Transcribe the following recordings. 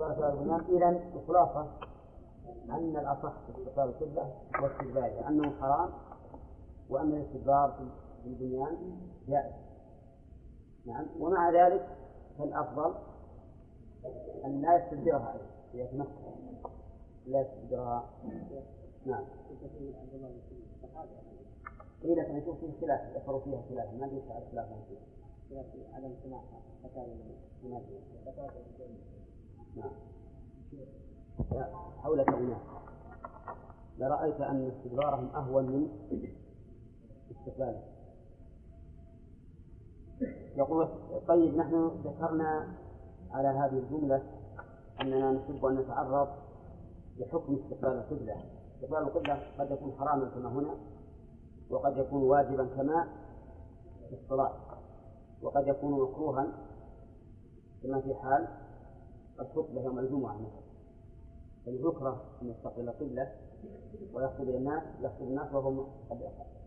الله إذا الخلاصة أن الأصح في استقبال القبلة واستدبارها أنه حرام وأن الاستدبار في البنيان جائز. نعم ومع ذلك فالأفضل أن لا يستدبرها أيضا يتمكن لا يستدبرها نعم. إيه لكن نشوف فيه خلاف ذكروا فيها خلاف ما على خلاف. فيها عدم سماع نعم حولك أناس لرأيت أن استدبارهم أهون من استقبالهم يقول طيب نحن ذكرنا على هذه الجملة أننا نحب أن نتعرض لحكم استقبال القبلة. استقبال القبلة قد يكون حراما كما هنا وقد يكون واجبا كما في الصلاة وقد يكون مكروها كما في حال الخطبة يوم الجمعة مثلا فيكره أن يستقبل القبلة ويخطب الناس يخطب الناس وهم قد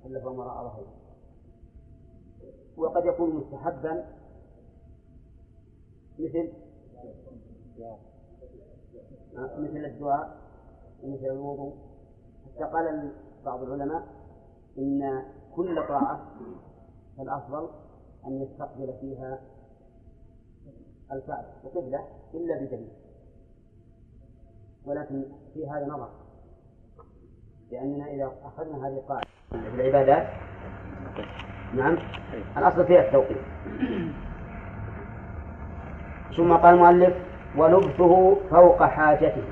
خلفهم وراء ظهره وقد يكون مستحبا مثل مثل الدعاء ومثل الوضوء. حتى قال بعض العلماء إن كل طاعة فالأفضل أن يستقبل فيها الكعبة وقبلة إلا بدليل. ولكن في هذا نظر. لأننا إذا أخذنا هذه القاعدة. في العبادات. نعم. الأصل فيها التوقيت. ثم قال المؤلف ولبثه فوق حاجته.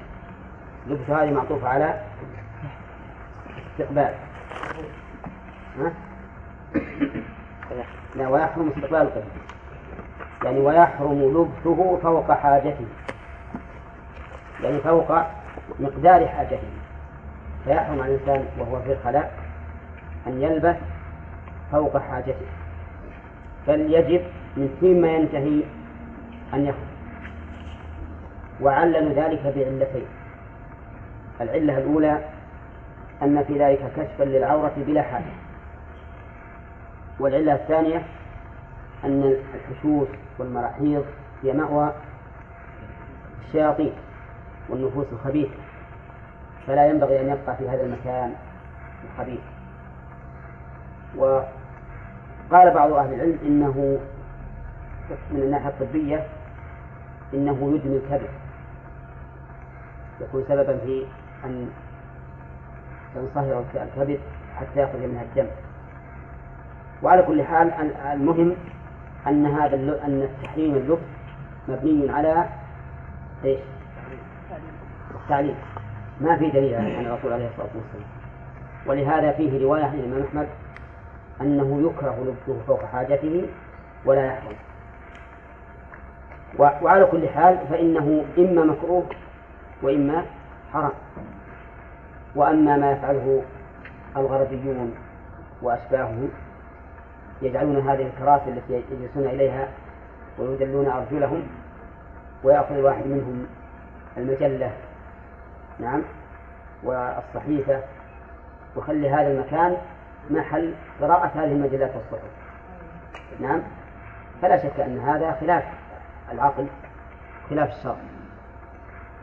لبث هذه معطوفة على استقبال. ها؟ لا ويحرم استقبال القبلة يعني ويحرم لبثه فوق حاجته يعني فوق مقدار حاجته. فيحرم على الإنسان وهو في الخلاء أن يلبث فوق حاجته. بل يجب من حين ما ينتهي أن يخرج. وعلل ذلك بعلتين. العلة الأولى أن في ذلك كشفا للعورة بلا حاجة. والعلة الثانية أن الحشوش والمراحيض هي مأوى الشياطين والنفوس الخبيثة. فلا ينبغي أن يبقى في هذا المكان الخبيث. وقال بعض أهل العلم إنه من الناحية الطبية إنه يدمي الكبد يكون سببا في أن تنصهر الكبد حتى يخرج منها الدم. وعلى كل حال المهم أن هذا أن التحريم اللبس مبني على إيش؟ التعليم. ما في دليل عن الرسول عليه الصلاة والسلام. ولهذا فيه رواية عن الإمام أحمد أنه يكره لبسه فوق حاجته ولا يحرم. وعلى كل حال فإنه إما مكروه وإما حرام. وأما ما يفعله الغربيون وأشباههم يجعلون هذه الكراسي التي يجلسون إليها ويدلون أرجلهم ويأخذ الواحد منهم المجلة نعم والصحيفة وخلي هذا المكان محل قراءة هذه المجلات والصحف نعم. فلا شك أن هذا خلاف العقل خلاف الشرع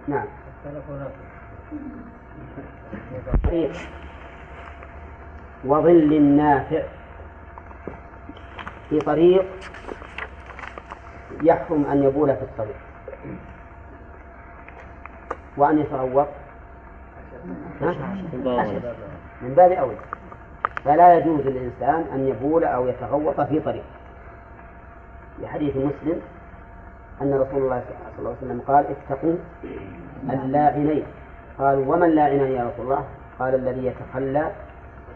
نعم. وظل نافع في طريق يحرم أن يبول في الطريق. وأن يتغوط من باب أولى فلا يجوز للإنسان أن يبول أو يتغوط في طريق. لحديث مسلم أن رسول الله صلى الله عليه وسلم قال اتقوا اللاعنين. قالوا وما اللاعنان يا رسول الله؟ قال الذي يتخلى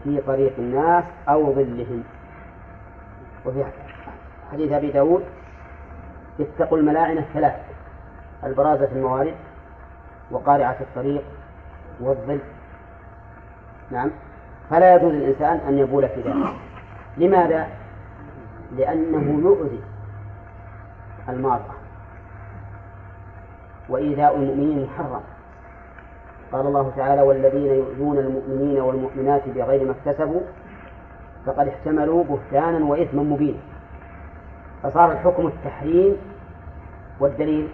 في طريق الناس أو ظلهم. وفي حديث أبي داود اتقوا الملاعن الثلاث البرازة في الموارد وقارعة الطريق والظل. نعم. فلا يجوز للإنسان أن يبول في ذلك. لماذا؟ لأنه يؤذي المارة وإيذاء المؤمنين محرم. قال الله تعالى والذين يؤذون المؤمنين والمؤمنات بغير ما اكتسبوا فقد احتملوا بهتانا وإثما مبينا. فصار الحكم التحريم والدليل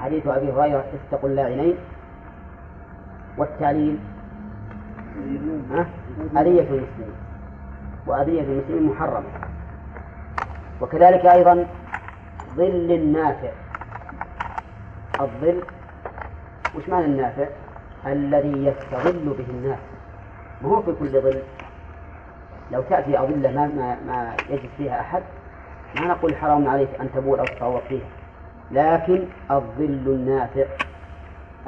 حديث أبي هريرة اتقوا اللاعنين والتعليل أذية المسلمين. وأذية المسلمين محرمة. وكذلك أيضا ظل النافع. الظل وش معنى النافع؟ الذي يستظل به الناس. ما هو في كل ظل؟ لو تأتي أظلة ما, ما, ما يجد فيها أحد ما نقول حرام عليك أن تبول أو تتطوق فيها. لكن الظل النافع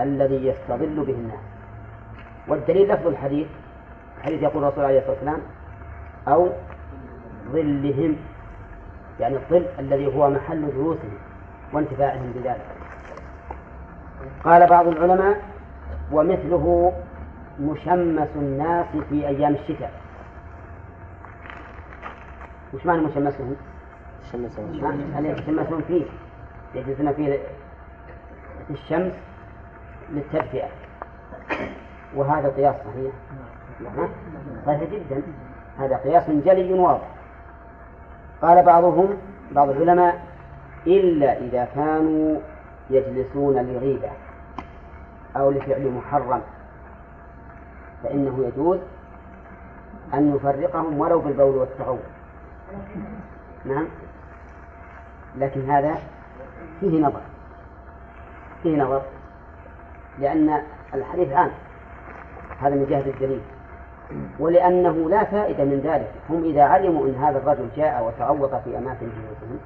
الذي يستظل به الناس. والدليل لفظ الحديث الحديث يقول الرسول عليه الصلاة والسلام أو ظلهم يعني الظل الذي هو محل جلوسهم وانتفاعهم بذلك. قال بعض العلماء ومثله مشمس الناس في أيام الشتاء. وش معنى مشمسهم؟ يتشمسون فيه؟ يجلسون فيه في الشمس للتدفئة. وهذا قياس صحيح. صحيح جدا. هذا قياس جلي واضح. قال بعضهم بعض العلماء إلا إذا كانوا يجلسون لغيبة أو لفعل محرم فإنه يجوز أن يفرقهم ولو بالبول والتغول نعم. لكن هذا فيه نظر. فيه نظر. لأن الحديث عام. هذا من جهة الدليل. ولأنه لا فائدة من ذلك. هم إذا علموا أن هذا الرجل جاء وتعوض في أماكن جلوسهم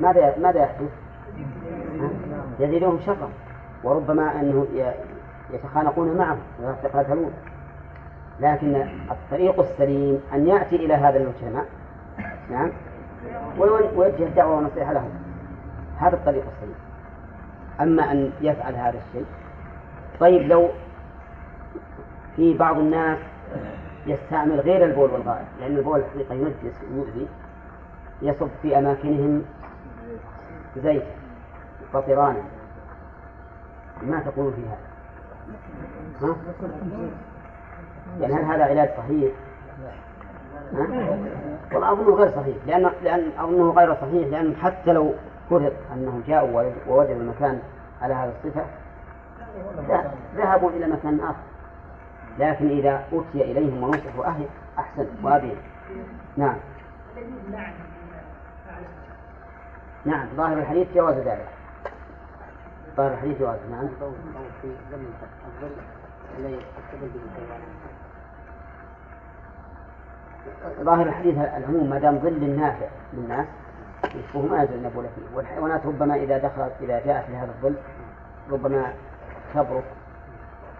ماذا ماذا يحدث؟ يزيدهم شرا. وربما أنه يتخانقون معه ويتقاتلون. لكن الطريق السليم أن يأتي إلى هذا المجتمع. نعم. ويوجه الدعوة والنصيحة لهم هذا الطريق السليم. أما أن يفعل هذا الشيء. طيب لو في بعض الناس يستعمل غير البول والغائط لأن البول الحقيقة ينجس ويؤذي يصب في أماكنهم زيت قطران ما تقولون في هذا؟ ها؟ يعني هل هذا علاج صحيح؟ والله أظنه غير صحيح لأن لأن أظنه غير صحيح لأن حتى لو فرض أنهم جاءوا ووجدوا المكان على هذه الصفة ذهبوا إلى مكان آخر. لكن إذا أتي إليهم ونصحوا أهل أحسن. وأبين نعم. نعم ظاهر الحديث جواز ذلك. ظاهر الحديث جواز نعم. ظاهر الحديث العموم ما دام ظل نافع للناس فهو ما النبول فيه والحيوانات ربما إذا دخلت إذا جاءت لهذا الظل ربما تبرك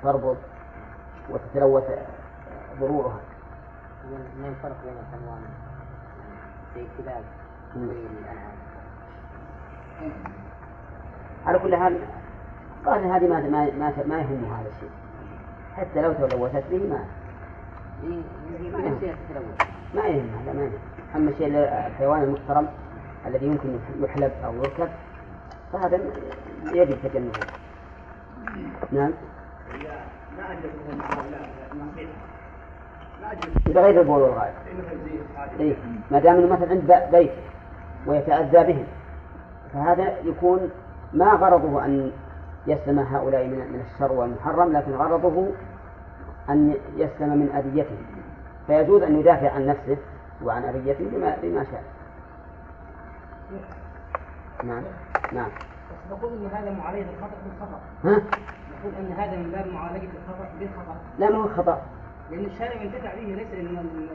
تربط وتتلوث ضرورها. ما الفرق بين الحيوان في كلاب الأنعام؟ على كل حال قال هذه ما ما ما, ما يهم هذا الشيء حتى لو تلوثت به ما ما يهم هذا ما يهم أما الشيء الحيوان المحترم الذي يمكن يحلب أو يركب فهذا يجب تجنبه نعم بغير البول والغائط إيه؟ ما دام انه مثلا عند بيت ويتأذى بهم فهذا يكون ما غرضه أن يسلم هؤلاء من الشر والمحرم لكن غرضه أن يسلم من أذيته فيجوز أن يدافع عن نفسه وعن أذيته بما بما شاء. نعم نعم. نقول إن هذا معالجة الخطأ بالخطأ. ها؟ نقول إن هذا من باب معالجة الخطأ بالخطأ. لا ما هو خطأ. لأن الشارع ينتفع به ليس من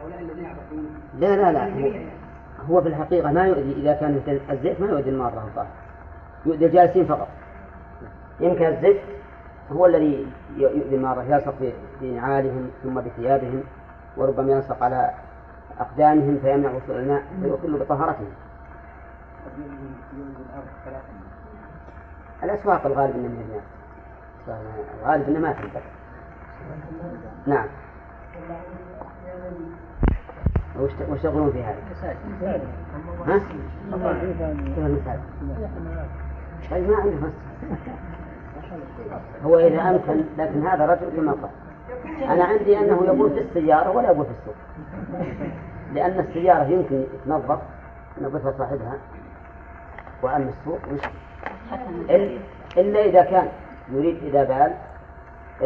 هؤلاء الذين يعرفون. لا لا لا هو, هو في الحقيقة ما يؤذي إذا كان الزيت ما يؤذي الماره الظاهر. يؤذي الجالسين فقط. يمكن الزيت هو الذي يؤذي المارة يلصق بنعالهم ثم بثيابهم وربما يلصق على أقدامهم فيمنع وصول الماء فيخل بطهارتهم. الأسواق الغالب أنها من الغالب أنها ما تنبت نعم وش تقولون في هذا؟ ها؟ طيب ما عنده هو إذا أمكن لكن هذا رجل كما قال. أنا عندي أنه يقول في السيارة ولا يقول في السوق. لأن السيارة يمكن تنظف ينظفها صاحبها وأما السوق مش إلا- إذا كان يريد إذا بال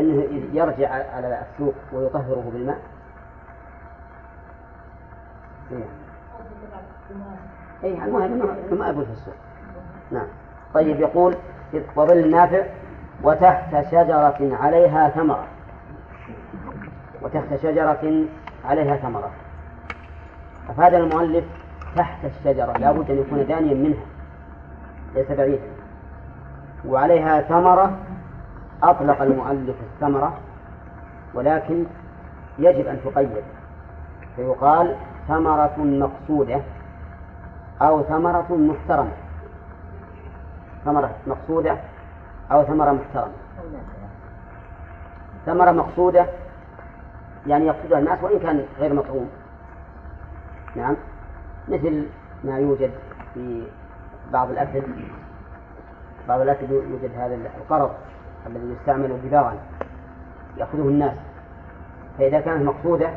أنه يرجع على السوق ويطهره بالماء. إيه. اي المهم إنه ما يقول في السوق. نعم. طيب يقول وظل نافع وتحت شجرة عليها ثمرة. وتحت شجرة عليها ثمرة. أفاد المؤلف تحت الشجرة لا بد أن يكون دانيا منها ليس بعيدا. وعليها ثمرة أطلق المؤلف الثمرة ولكن يجب أن تقيد. فيقال ثمرة مقصودة أو ثمرة محترمة. ثمرة مقصودة أو ثمرة محترمة. ثمرة مقصودة يعني يقصدها الناس وإن كان غير مطعوم. نعم. مثل ما يوجد في بعض الأكل بعض الأكل يوجد هذا القرض الذي يستعمل بذاغا يأخذه الناس. فإذا كانت مقصودة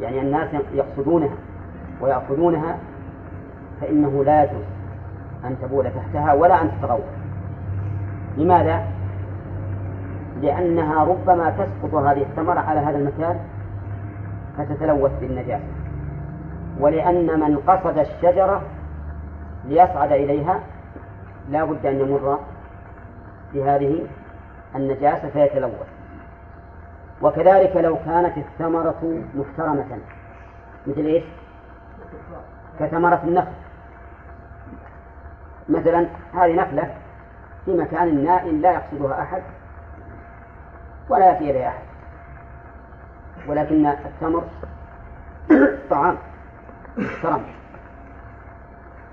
يعني الناس يقصدونها ويأخذونها فإنه لا يجوز أن تبول تحتها ولا أن تتغوط لماذا؟ لأنها ربما تسقط هذه الثمرة على هذا المكان فتتلوث بالنجاسة ولأن من قصد الشجرة ليصعد إليها لا بد أن يمر بهذه النجاسة فيتلوث وكذلك لو كانت الثمرة محترمة مثل إيش؟ كثمرة النخل مثلا هذه نخلة في مكان نائم لا يقصدها أحد ولا يأتي إليها أحد. ولكن التمر طعام محترم.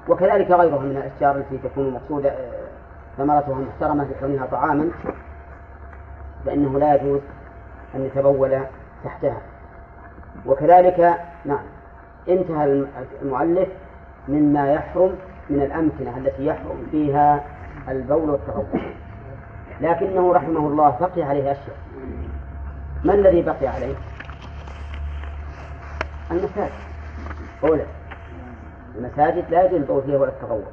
وكذلك غيرها من الأشجار التي تكون مقصودة آه، ثمرتها محترمة لكونها طعاما فإنه لا يجوز أن يتبول تحتها. وكذلك نعم انتهى المؤلف مما يحرم من الأمكنة التي يحرم فيها البول والتغوط لكنه رحمه الله بقي عليه أشياء. ما الذي بقي عليه؟ المساجد. أولى المساجد لا يجوز البول فيها ولا التغوط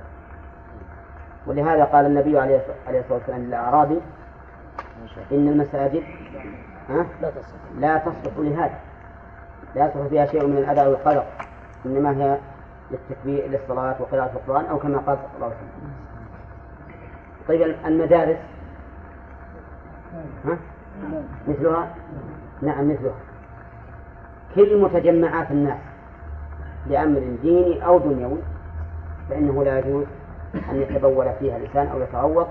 ولهذا قال النبي عليه الصلاة والسلام للأعرابي إن المساجد لا تصلح لهذا. لا يصلح فيها شيء من الأذى والقدر إنما هي للتكبير للصلاة وقراءة القرآن أو كما قال صلى الله عليه وسلم. طيب المدارس؟ ها؟ مثلها؟ نعم مثلها. كل متجمعات الناس لأمر ديني أو دنيوي فإنه لا يجوز أن يتبول فيها الإنسان أو يتغوط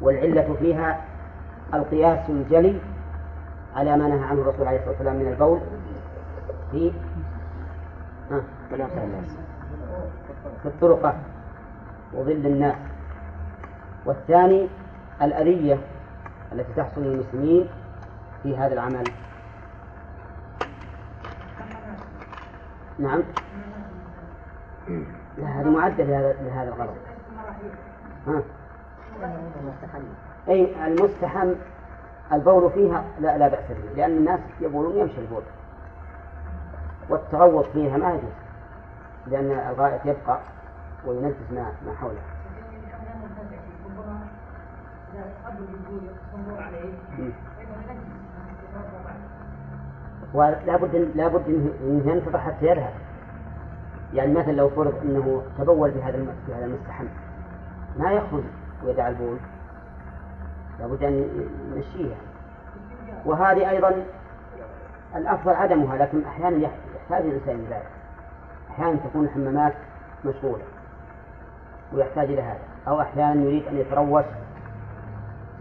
والعلة فيها القياس الجلي على ما نهى عنه الرسول عليه الصلاة والسلام من البول في ها، في الطرقات وظل الناس. والثاني الأذية التي تحصل للمسلمين في هذا العمل نعم لا هذه معدة لهذا الغرض ها. أي المستحم البول فيها لا لا بأس به لأن الناس يبولون يمشي البول والتغوط فيها ما يجوز لأن الغائط يبقى وينجس ما حوله. ولا بد لا بد انه ينتظر حتى يذهب. يعني مثلا لو فرض إنه تبول في هذا الم- في هذا المستحم ما يخرج ويدع البول. لابد أن يمشيها. وهذه أيضا الأفضل عدمها لكن أحيانا يح- يحتاج الإنسان إلى ذلك. أحيانا تكون الحمامات مشغولة ويحتاج إلى هذا أو أحيانا يريد أن يتروش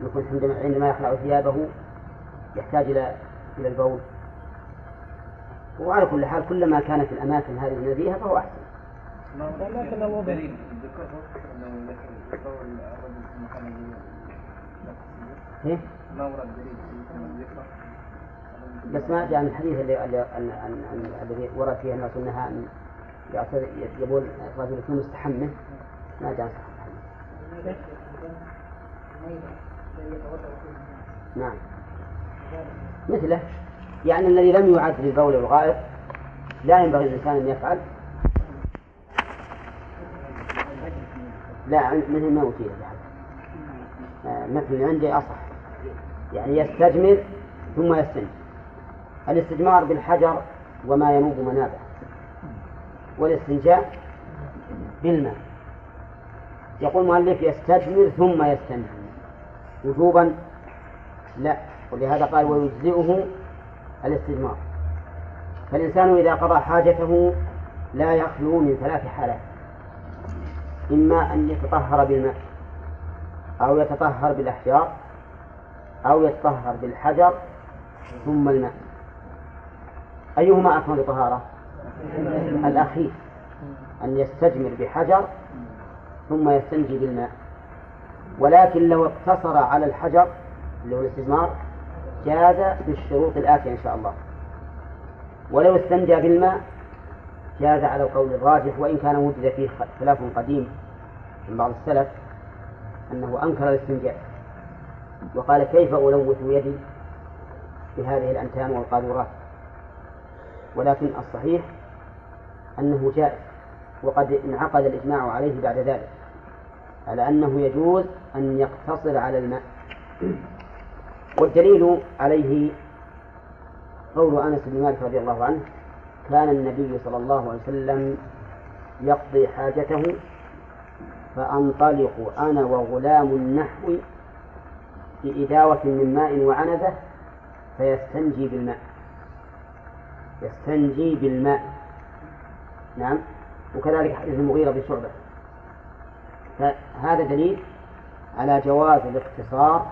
يكون عندما عندما يخلع ثيابه يحتاج إلى إلى البول وعلى كل حال كلما كانت الأماكن هذه نزيهه فهو أحسن لكن. إيه؟ ما ورد دليل بس ما جاء من الحديث اللي اللي- ال- ال- ال- الذي ورد فيه الناس انها ان يقول الرجل يكون مستحمه ما جاء صح الحديث نعم. مثله. يعني الذي لم يعد للبول والغائط لا ينبغي للإنسان أن يفعل. لا مثل ما أوتي آه، مثل عندي أصح. يعني يستجمر ثم يستنجي. الاستجمار بالحجر وما ينوب منابه والاستنجاء بالماء. يقول المؤلف يستجمر ثم يستنجي. وجوبا لا. ولهذا قال ويجزئه الاستجمار. فالإنسان إذا قضى حاجته لا يخلو من ثلاث حالات. إما أن يتطهر بالماء أو يتطهر بالأحجار أو يتطهر بالحجر ثم الماء. أيهما أكمل طهارة؟ الأخير أن يستجمر بحجر ثم يستنجي بالماء. ولكن لو اقتصر على الحجر اللي هو الاستجمار جاز بالشروط الآتية إن شاء الله. ولو استنجى بالماء جاز على القول الراجح وإن كان وجد فيه خلاف قديم من بعض السلف أنه أنكر الاستنجاء. وقال كيف ألوث يدي بهذه الأنتان والقاذورات؟ ولكن الصحيح أنه جائز وقد انعقد الإجماع عليه بعد ذلك. على أنه يجوز أن يقتصر على الماء. والدليل عليه قول أنس بن مالك رضي الله عنه كان النبي صلى الله عليه وسلم يقضي حاجته فأنطلق أنا وغلام النحو بإداوة من ماء وعنزة فيستنجي بالماء. يستنجي بالماء. نعم. وكذلك حديث المغيرة بن شعبة. فهذا دليل على جواز الاقتصار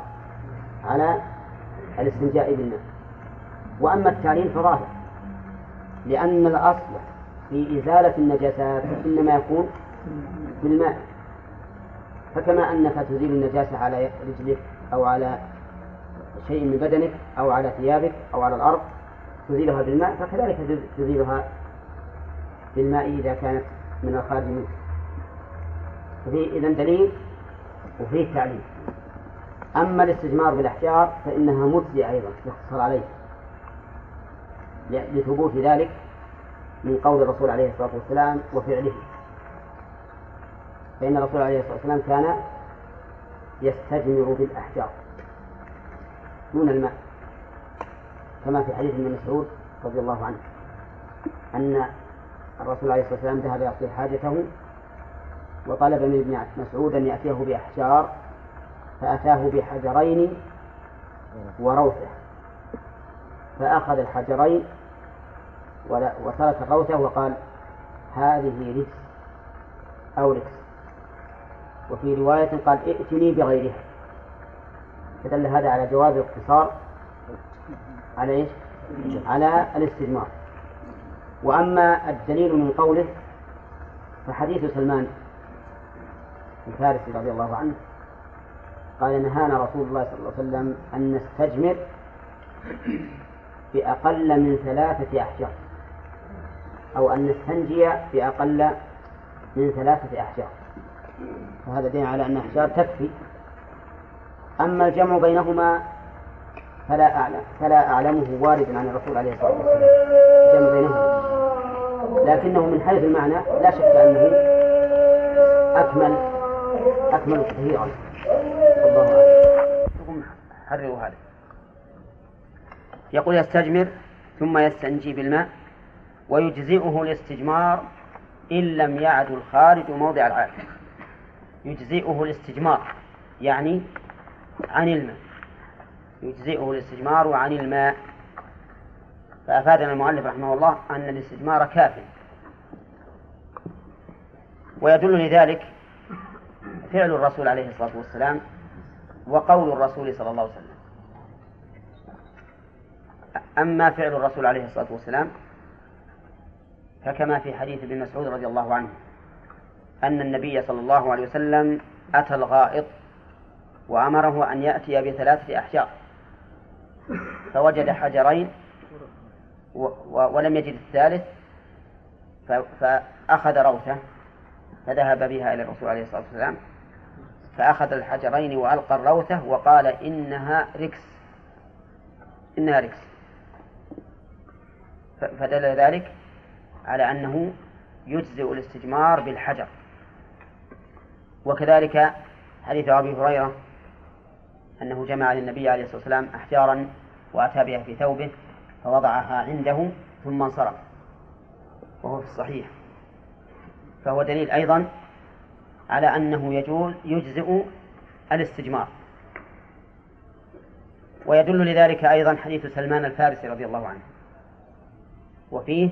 على الاستنجاء بالماء. وأما التعليل فظاهر لأن الأصل في إزالة النجاسات إنما يكون بالماء. فكما أنك تزيل النجاسة على رجلك أو على شيء من بدنك أو على ثيابك أو على الأرض تزيلها بالماء فكذلك تزيلها بالماء إذا كانت من الخارج منك. ففيه إذا دليل وفيه تعليل. أما الاستجمار بالأحجار فإنها مجزئة أيضا يقتصر عليه. لثبوت ذلك من قول الرسول عليه الصلاة والسلام وفعله. فإن الرسول عليه الصلاة والسلام كان يستجمر بالأحجار دون الماء كما في حديث ابن مسعود رضي الله عنه أن الرسول عليه الصلاة والسلام ذهب يقضي حاجته وطلب من ابن مسعود أن يأتيه بأحجار فأتاه بحجرين وروثة. فأخذ الحجرين وترك الروثة وقال هذه ركس أو ركس وفي رواية قال ائتني بغيرها. فدل هذا على جواز الاقتصار على إيش؟ على الاستجمار وأما الدليل من قوله فحديث سلمان الفارسي رضي الله عنه قال نهانا رسول الله صلى الله عليه وسلم أن نستجمر بأقل من ثلاثة أحجار أو أن نستنجي بأقل من ثلاثة أحجار. وهذا دين على أن أحجار تكفي. أما الجمع بينهما فلا أعلم فلا أعلمه واردا عن الرسول عليه الصلاة والسلام. الجمع بينهما. لكنه من حيث المعنى لا شك أنه أكمل أكمل تطهيرا الله أعلم حرروا هذا. يقول يستجمر ثم يستنجي بالماء ويجزئه الاستجمار إن لم يعد الخارج موضع العادة يجزئه الاستجمار يعني عن الماء. يجزئه الاستجمار عن الماء. فأفادنا المؤلف رحمه الله أن الاستجمار كاف. ويدل لذلك فعل الرسول عليه الصلاة والسلام وقول الرسول صلى الله عليه وسلم. أما فعل الرسول عليه الصلاة والسلام فكما في حديث ابن مسعود رضي الله عنه أن النبي صلى الله عليه وسلم أتى الغائط وأمره أن يأتي بثلاثة أحجار. فوجد حجرين ولم يجد الثالث فأخذ روثة فذهب بها إلى الرسول عليه الصلاة والسلام. فأخذ الحجرين وألقى الروثة وقال إنها ركس إنها ركس فدل ذلك على أنه يجزئ الاستجمار بالحجر. وكذلك حديث أبي هريرة أنه جمع للنبي عليه الصلاة والسلام أحجارا وأتى بها في ثوبه فوضعها عنده ثم انصرف. وهو في الصحيح. فهو دليل أيضا على أنه يجوز يجزئ الاستجمار. ويدل لذلك أيضا حديث سلمان الفارسي رضي الله عنه. وفيه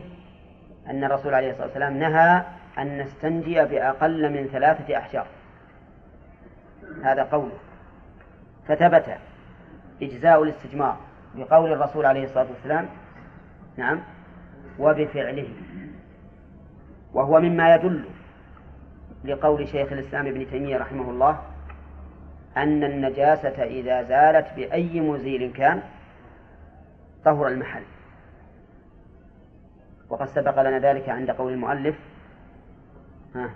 أن الرسول عليه الصلاة والسلام نهى أن نستنجي بأقل من ثلاثة أحجار. هذا قوله فثبت إجزاء الاستجمار بقول الرسول عليه الصلاة والسلام نعم وبفعله. وهو مما يدل لقول شيخ الإسلام ابن تيمية رحمه الله أن النجاسة إذا زالت بأي مزيل كان طهر المحل. وقد سبق لنا ذلك عند قول المؤلف ها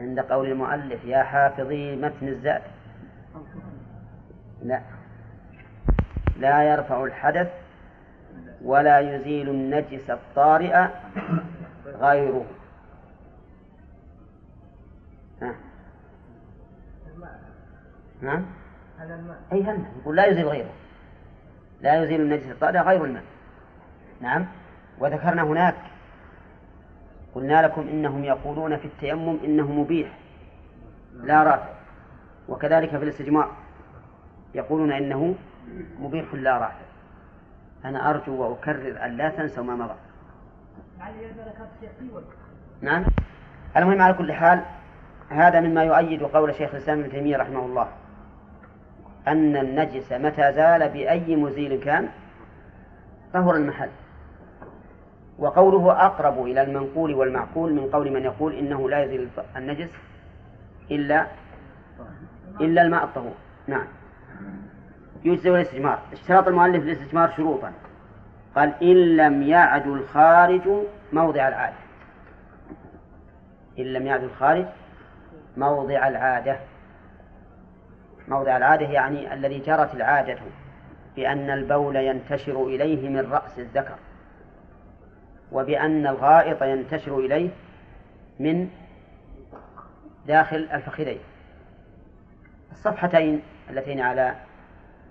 عند قول المؤلف يا حافظي متن الزاد. لا لا يرفع الحدث ولا يزيل النجس الطارئ غيره. ها؟ نعم أي الماء يقول لا يزيل غيره. لا يزيل النجس الطارئ غير الماء. نعم؟ وذكرنا هناك قلنا لكم إنهم يقولون في التيمم إنه مبيح لا رافع. وكذلك في الاستجمار يقولون إنه مبيح لا رافع. أنا أرجو وأكرر أن لا تنسوا ما مضى. نعم. المهم على كل حال هذا مما يؤيد قول شيخ الإسلام ابن تيمية رحمه الله أن النجس متى زال بأي مزيل كان؟ فهو المحل. وقوله أقرب إلى المنقول والمعقول من قول من يقول إنه لا يزيل النجس إلا إلا الماء الطهور. نعم. يجزي الاستجمار. اشتراط المؤلف للاستجمار شروطا. قال إن لم يعد الخارج موضع العادة. إن لم يعد الخارج موضع العادة. موضع العادة يعني الذي جرت العادة بأن البول ينتشر إليه من رأس الذكر وبأن الغائط ينتشر إليه من داخل الفخذين. الصفحتين اللتين على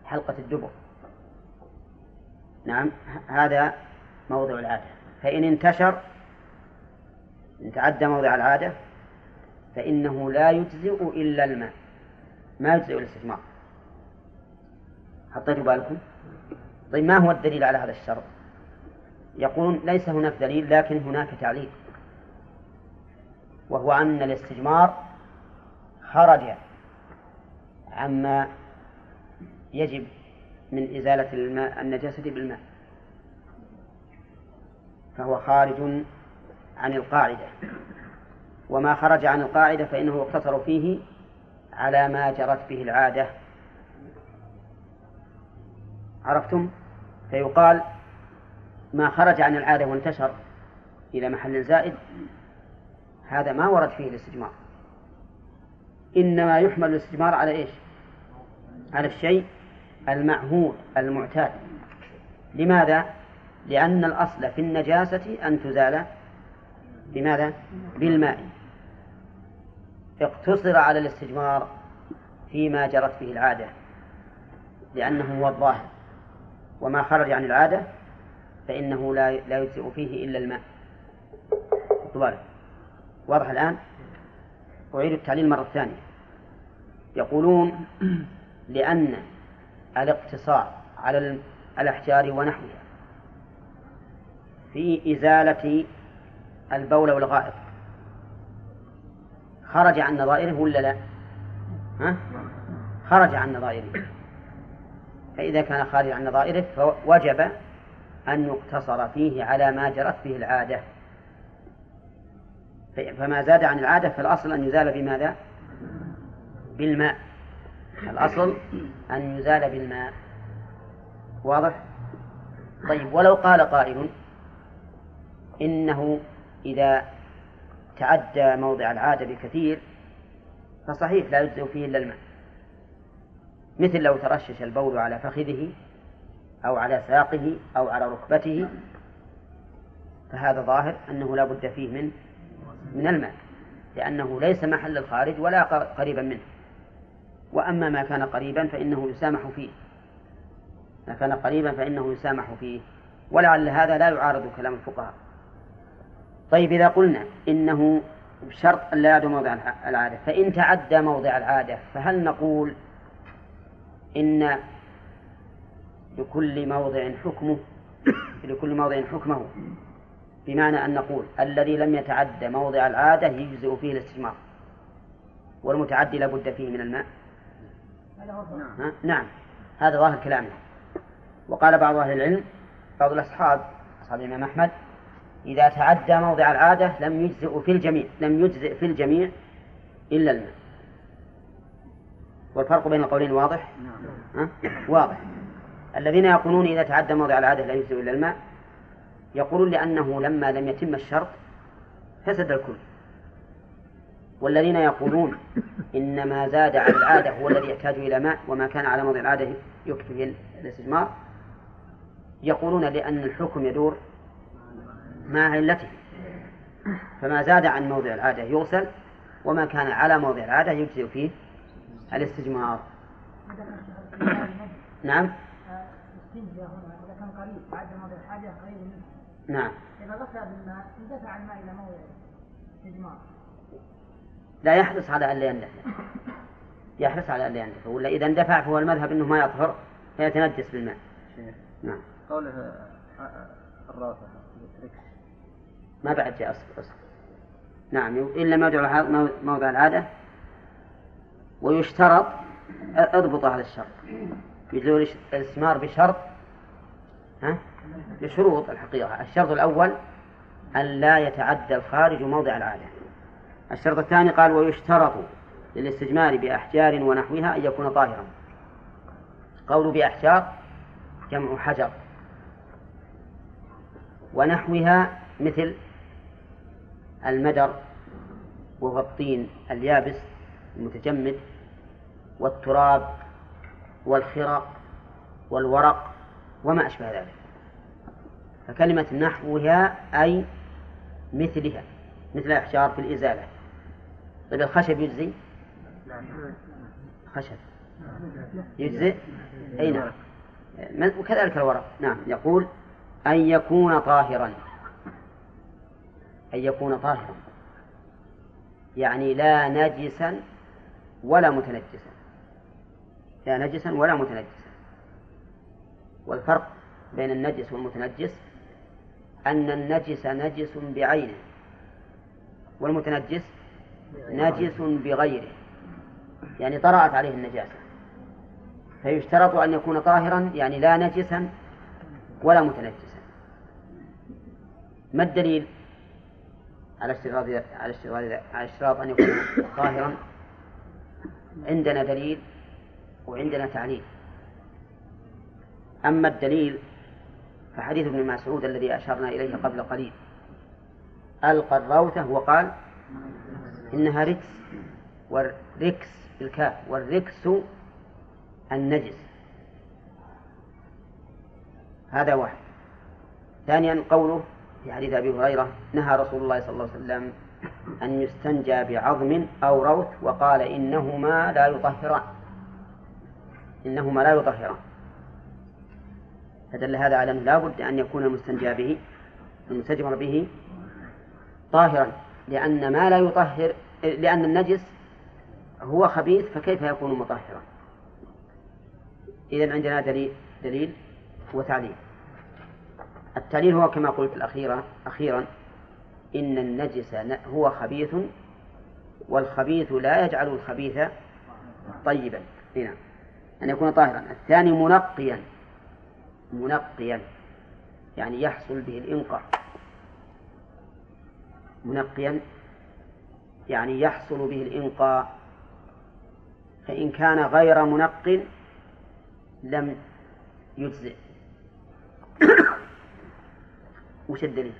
حلقة الدبر. نعم هذا موضع العادة. فإن انتشر إن تعدى موضع العادة فإنه لا يجزئ إلا الماء. ما يجزئ الاستثمار. حطيتوا بالكم؟ طيب ما هو الدليل على هذا الشرط؟ يقولون ليس هناك دليل لكن هناك تعليل. وهو أن الاستجمار خرج عما يجب من إزالة الماء النجاسة بالماء. فهو خارج عن القاعدة. وما خرج عن القاعدة فإنه يقتصر فيه على ما جرت به العادة. عرفتم؟ فيقال ما خرج عن العادة وانتشر إلى محل زائد هذا ما ورد فيه الاستجمار. إنما يحمل الاستجمار على إيش؟ على الشيء المعهود المعتاد. لماذا؟ لأن الأصل في النجاسة أن تزال بماذا؟ بالماء. اقتصر على الاستجمار فيما جرت به العادة لأنه هو الظاهر. وما خرج عن العادة فإنه لا لا يجزئ فيه إلا الماء. طبعا واضح الآن؟ أعيد التعليل مرة ثانية. يقولون لأن الاقتصار على الأحجار ونحوها في إزالة البول والغائط خرج عن نظائره ولا لا؟ ها؟ خرج عن نظائره فإذا كان خارج عن نظائره فوجب أن يقتصر فيه على ما جرت به العادة فما زاد عن العادة فالأصل أن يزال بماذا؟ بالماء الأصل أن يزال بالماء؟ واضح؟ طيب ولو قال قائل إنه إذا تعدى موضع العادة بكثير فصحيح لا يجزئ فيه إلا الماء. مثل لو ترشش البول على فخذه أو على ساقه أو على ركبته فهذا ظاهر أنه لا بد فيه من من الماء لأنه ليس محل الخارج ولا قريبا منه. وأما ما كان قريبا فإنه يسامح فيه. ما كان قريبا فإنه يسامح فيه. ولعل هذا لا يعارض كلام الفقهاء. طيب إذا قلنا إنه بشرط أن لا يعدو موضع الع- العادة فإن تعدى موضع العادة فهل نقول إن لكل موضع حكمه لكل موضع حكمه؟ بمعنى أن نقول الذي لم يتعدى موضع العادة يجزئ فيه الاستجمار والمتعدي لا بد فيه من الماء. نعم. هذا ظاهر كلامنا. وقال بعض أهل العلم بعض الأصحاب أصحاب الإمام أحمد إذا تعدى موضع العادة لم يجزئ في الجميع لم يجزئ في الجميع إلا الماء. والفرق بين القولين واضح؟ ها؟ واضح. الذين يقولون إذا تعدى موضع العادة لا يجزئ إلا الماء يقولون لأنه لما لم يتم الشرط فسد الكل. والذين يقولون إن ما زاد على العادة هو الذي يحتاج إلى ماء وما كان على موضع العادة يكفي الاستجمار يقولون لأن الحكم يدور مع علته. فما زاد عن موضع العادة يغسل وما كان على موضع العادة يجزئ فيه الاستجمار. نعم. نعم. إذا غسل بالماء اندفع الماء إلى موضع الاستجمار لا يحرص على أن لا يندفع. يحرص على أن لا يندفع. ولا إذا اندفع فهو المذهب أنه ما يطهر فيتنجس بالماء. شيخ نعم. قوله الرافع ما بعد جاء أصبر نعم إلا موضع الع- موضع العادة. ويشترط اضبط هذا الشرط. يجوز الاستثمار بشرط ها؟ بشروط الحقيقة. الشرط الأول أن لا يتعدى الخارج موضع العادة. الشرط الثاني قال ويشترط للاستجمار بأحجار ونحوها أن يكون طاهرا. قول بأحجار جمع حجر. ونحوها مثل المدر وهو الطين اليابس المتجمد والتراب والخرق والورق وما أشبه ذلك. فكلمة نحوها أي مثلها مثل الأحجار في الإزالة. طيب الخشب يجزي؟ خشب. يجزئ أي نعم. وكذلك الورق. نعم. يقول أن يكون طاهرا. أن يكون طاهرا. يعني لا نجسا ولا متنجسا. لا نجسا ولا متنجسا. والفرق بين النجس والمتنجس أن النجس نجس بعينه والمتنجس نجس بغيره. يعني طرأت عليه النجاسة. فيشترط أن يكون طاهرا يعني لا نجسا ولا متنجسا. ما الدليل؟ على اشتراط على اشتراط على اشتراط أن يكون طاهرا. عندنا دليل وعندنا تعليل. أما الدليل فحديث ابن مسعود الذي أشرنا إليه قبل قليل. ألقى الروثة وقال إنها ركس والركس بالكاف والركس النجس. هذا واحد. ثانيا قوله في حديث أبي هريرة نهى رسول الله صلى الله عليه وسلم أن يستنجى بعظم أو روث وقال إنهما لا يطهران. إنهما لا يطهران. فدل هذا على أنه لا بد أن يكون المستنجى به المستجمر به طاهرا. لأن ما لا يطهر لأن النجس هو خبيث فكيف يكون مطهرا؟ إذا عندنا دليل دليل وتعليل. التعليل هو كما قلت الأخيرة أخيرا إن النجس هو خبيث والخبيث لا يجعل الخبيث طيبا. هنا أن يكون طاهرا. الثاني منقيا منقيا يعني يحصل به الإنقاء منقيا يعني يحصل به الإنقاء. فإن كان غير منق لم يجزئ. وش الدليل؟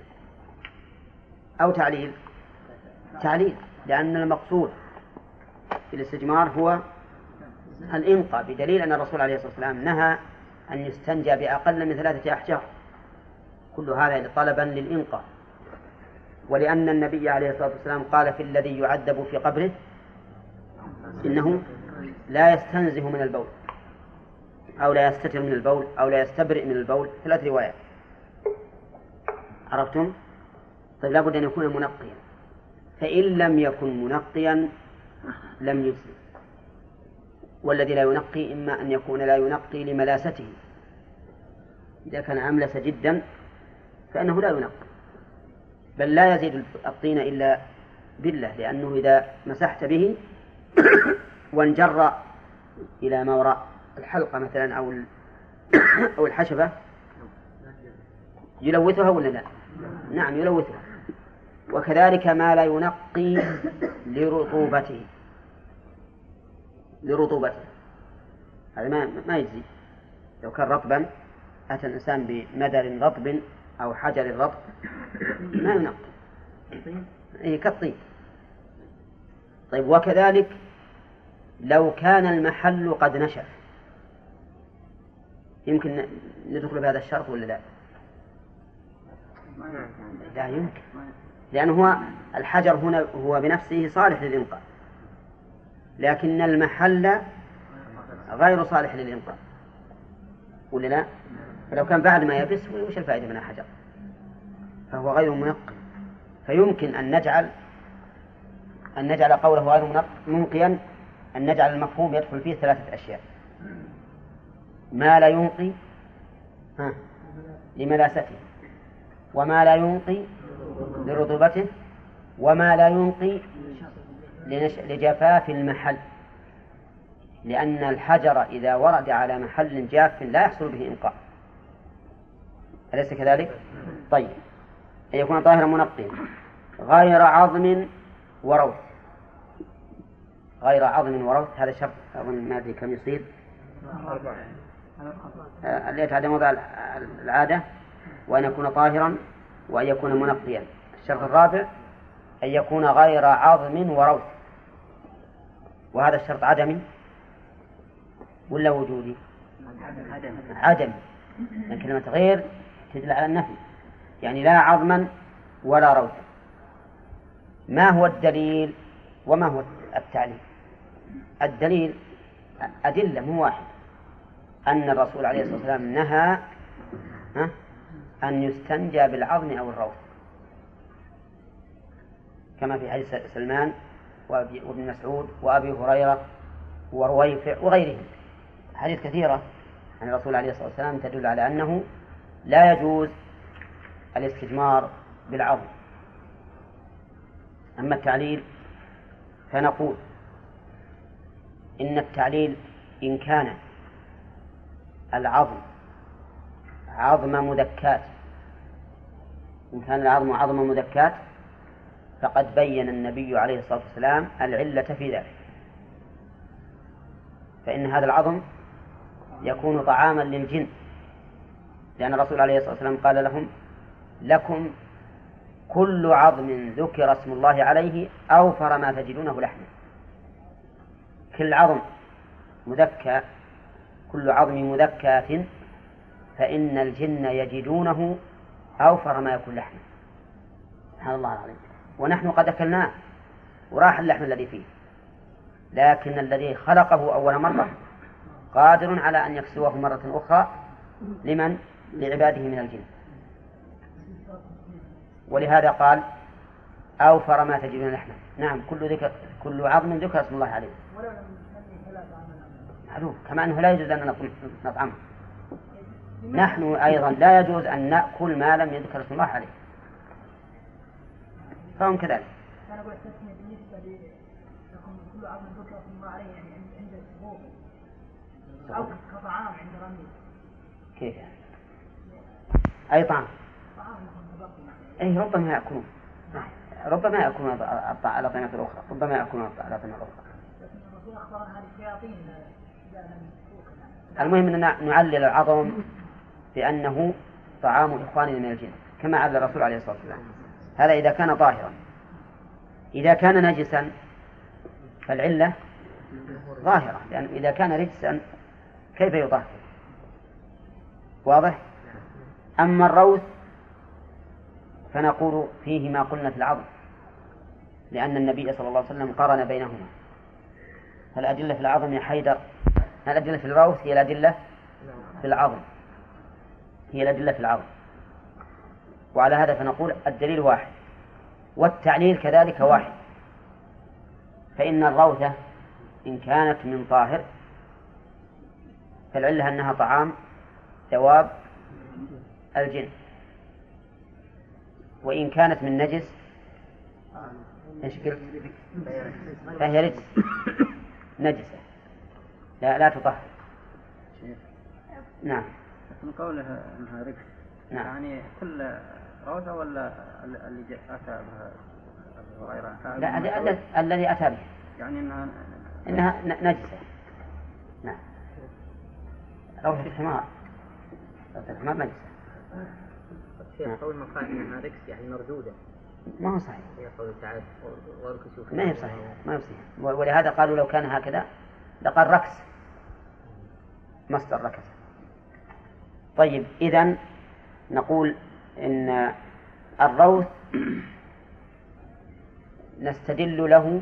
أو تعليل؟ تعليل لأن المقصود في الاستجمار هو الإنقاء بدليل أن الرسول عليه الصلاة والسلام نهى أن يستنجى بأقل من ثلاثة أحجار. كل هذا طلبا للإنقاء. ولأن النبي عليه الصلاة والسلام قال في الذي يعذب في قبره إنه لا يستنزه من البول أو لا يستتر من البول أو لا يستبرئ من البول. ثلاث روايات. عرفتم؟ طيب لابد أن يكون منقيا. فإن لم يكن منقيا لم يجزي والذي لا ينقي إما أن يكون لا ينقي لملاسته. إذا كان أملس جدا فإنه لا ينقي. بل لا يزيد الطين إلا بالله لأنه إذا مسحت به وانجر إلى ما وراء الحلقة مثلا أو أو الحشبة يلوثها ولا لا؟ نعم يلوثها. وكذلك ما لا ينقي لرطوبته. لرطوبته. هذا ما ما يجزي. لو كان رطبا أتى الإنسان بمدر رطب أو حجر رطب ما ينقي أي كالطين. طيب وكذلك لو كان المحل قد نشف يمكن ندخل بهذا الشرط ولا لا؟ لا يمكن. لأنه هو الحجر هنا هو بنفسه صالح للإنقاذ لكن المحل غير صالح للإنقاذ ولا لا؟ فلو كان بعد ما يبس وش الفائدة من الحجر؟ فهو غير منقي فيمكن أن نجعل أن نجعل قوله غير منقيا أن نجعل المفهوم يدخل فيه ثلاثة أشياء. ما لا ينقي ها؟ لملاسته. وما لا ينقي لرطوبته. وما لا ينقي لجفاف المحل. لأن الحجر إذا ورد على محل جاف لا يحصل به إنقاء. أليس كذلك؟ طيب. أن يكون طاهرا منقيا غير عظم وروث. غير عظم وروث. هذا شرط. أظن ما أدري كم يصير. آه، اللي يتعدى موضع العادة. وأن يكون طاهرا وأن يكون منقيا الشرط الرابع. أن يكون غير عظم وروث. وهذا الشرط عدمي. ولا وجودي؟ عدمي. لأن كلمة غير تدل على النفي. يعني لا عظما ولا روثا. ما هو الدليل وما هو التعليل؟ الدليل أدلة مو واحد. أن الرسول عليه الصلاة والسلام نهى أن يستنجى بالعظم أو الروث. كما في حديث سلمان وابن مسعود وأبي هريرة ورويفع وغيرهم. حديث كثيرة عن الرسول عليه الصلاة والسلام تدل على أنه لا يجوز الاستجمار بالعظم أما التعليل فنقول إن التعليل إن كان العظم عظم مذكات إن كان العظم عظم مذكات فقد بين النبي عليه الصلاة والسلام العلة في ذلك. فإن هذا العظم يكون طعاما للجن. لأن الرسول عليه الصلاة والسلام قال لهم لكم كل عظم ذكر اسم الله عليه أوفر ما تجدونه لحما. كل عظم مذكى كل عظم مذكاة فإن الجن يجدونه أوفر ما يكون لحما. سبحان الله العظيم. ونحن قد أكلناه وراح اللحم الذي فيه. لكن الذي خلقه أول مرة قادر على أن يكسوه مرة أخرى. لمن؟ لعباده من الجن. ولهذا قال أوفر ما تجدون لحما. نعم كل ذكر كل عظم ذكر اسم الله عليه. معلوم كما أنه لا يجوز أن نطعمه. نحن أيضا لا يجوز أن نأكل ما لم يذكر اسم الله عليه. فهم كذلك. أنا أقول التسمية بالنسبة لكم كل عظم ذكر اسم الله عليه يعني عند السبوع أو كطعام عند رمي كيف يعني؟ أي طعام؟ أي ربما يأكلون. ربما يأكلون الأطعمة الأخرى. ربما يأكلون الأطعمة الأخرى. المهم أننا نعلل العظم بأنه طعام إخواننا من الجن كما علل الرسول عليه الصلاة والسلام. هذا إذا كان طاهرا. إذا كان نجسا فالعلة ظاهرة لأن إذا كان رجسا كيف يطهر؟ واضح؟ أما الروث فنقول فيه ما قلنا في العظم لأن النبي صلى الله عليه وسلم قارن بينهما. الأدلة في العظم يا حيدر الأدلة في الروث هي الأدلة في العظم هي الأدلة في العظم. وعلى هذا فنقول الدليل واحد والتعليل كذلك واحد. فإن الروثة إن كانت من طاهر فالعلة أنها طعام دواب الجن. وإن كانت من نجس إيش قلت؟ فهي رجس. نجسة. لا لا تطهر. نعم. من قوله أنها رجس نعم. يعني كل روثة ولا اللي أتى بها أتى لا الذي- أتى به يعني انها إنها ن- نجسة. نعم. روثة الحمار. روثة الحمار نجسة. قول من قال انها ركس يعني مردودة. ما هو صحيح. هي قول تعالى واركسوا ما هي صحيح ما هي صحيح. ولهذا قالوا لو كان هكذا لقال ركس. مصدر ركس. طيب إذا نقول إن الروث نستدل له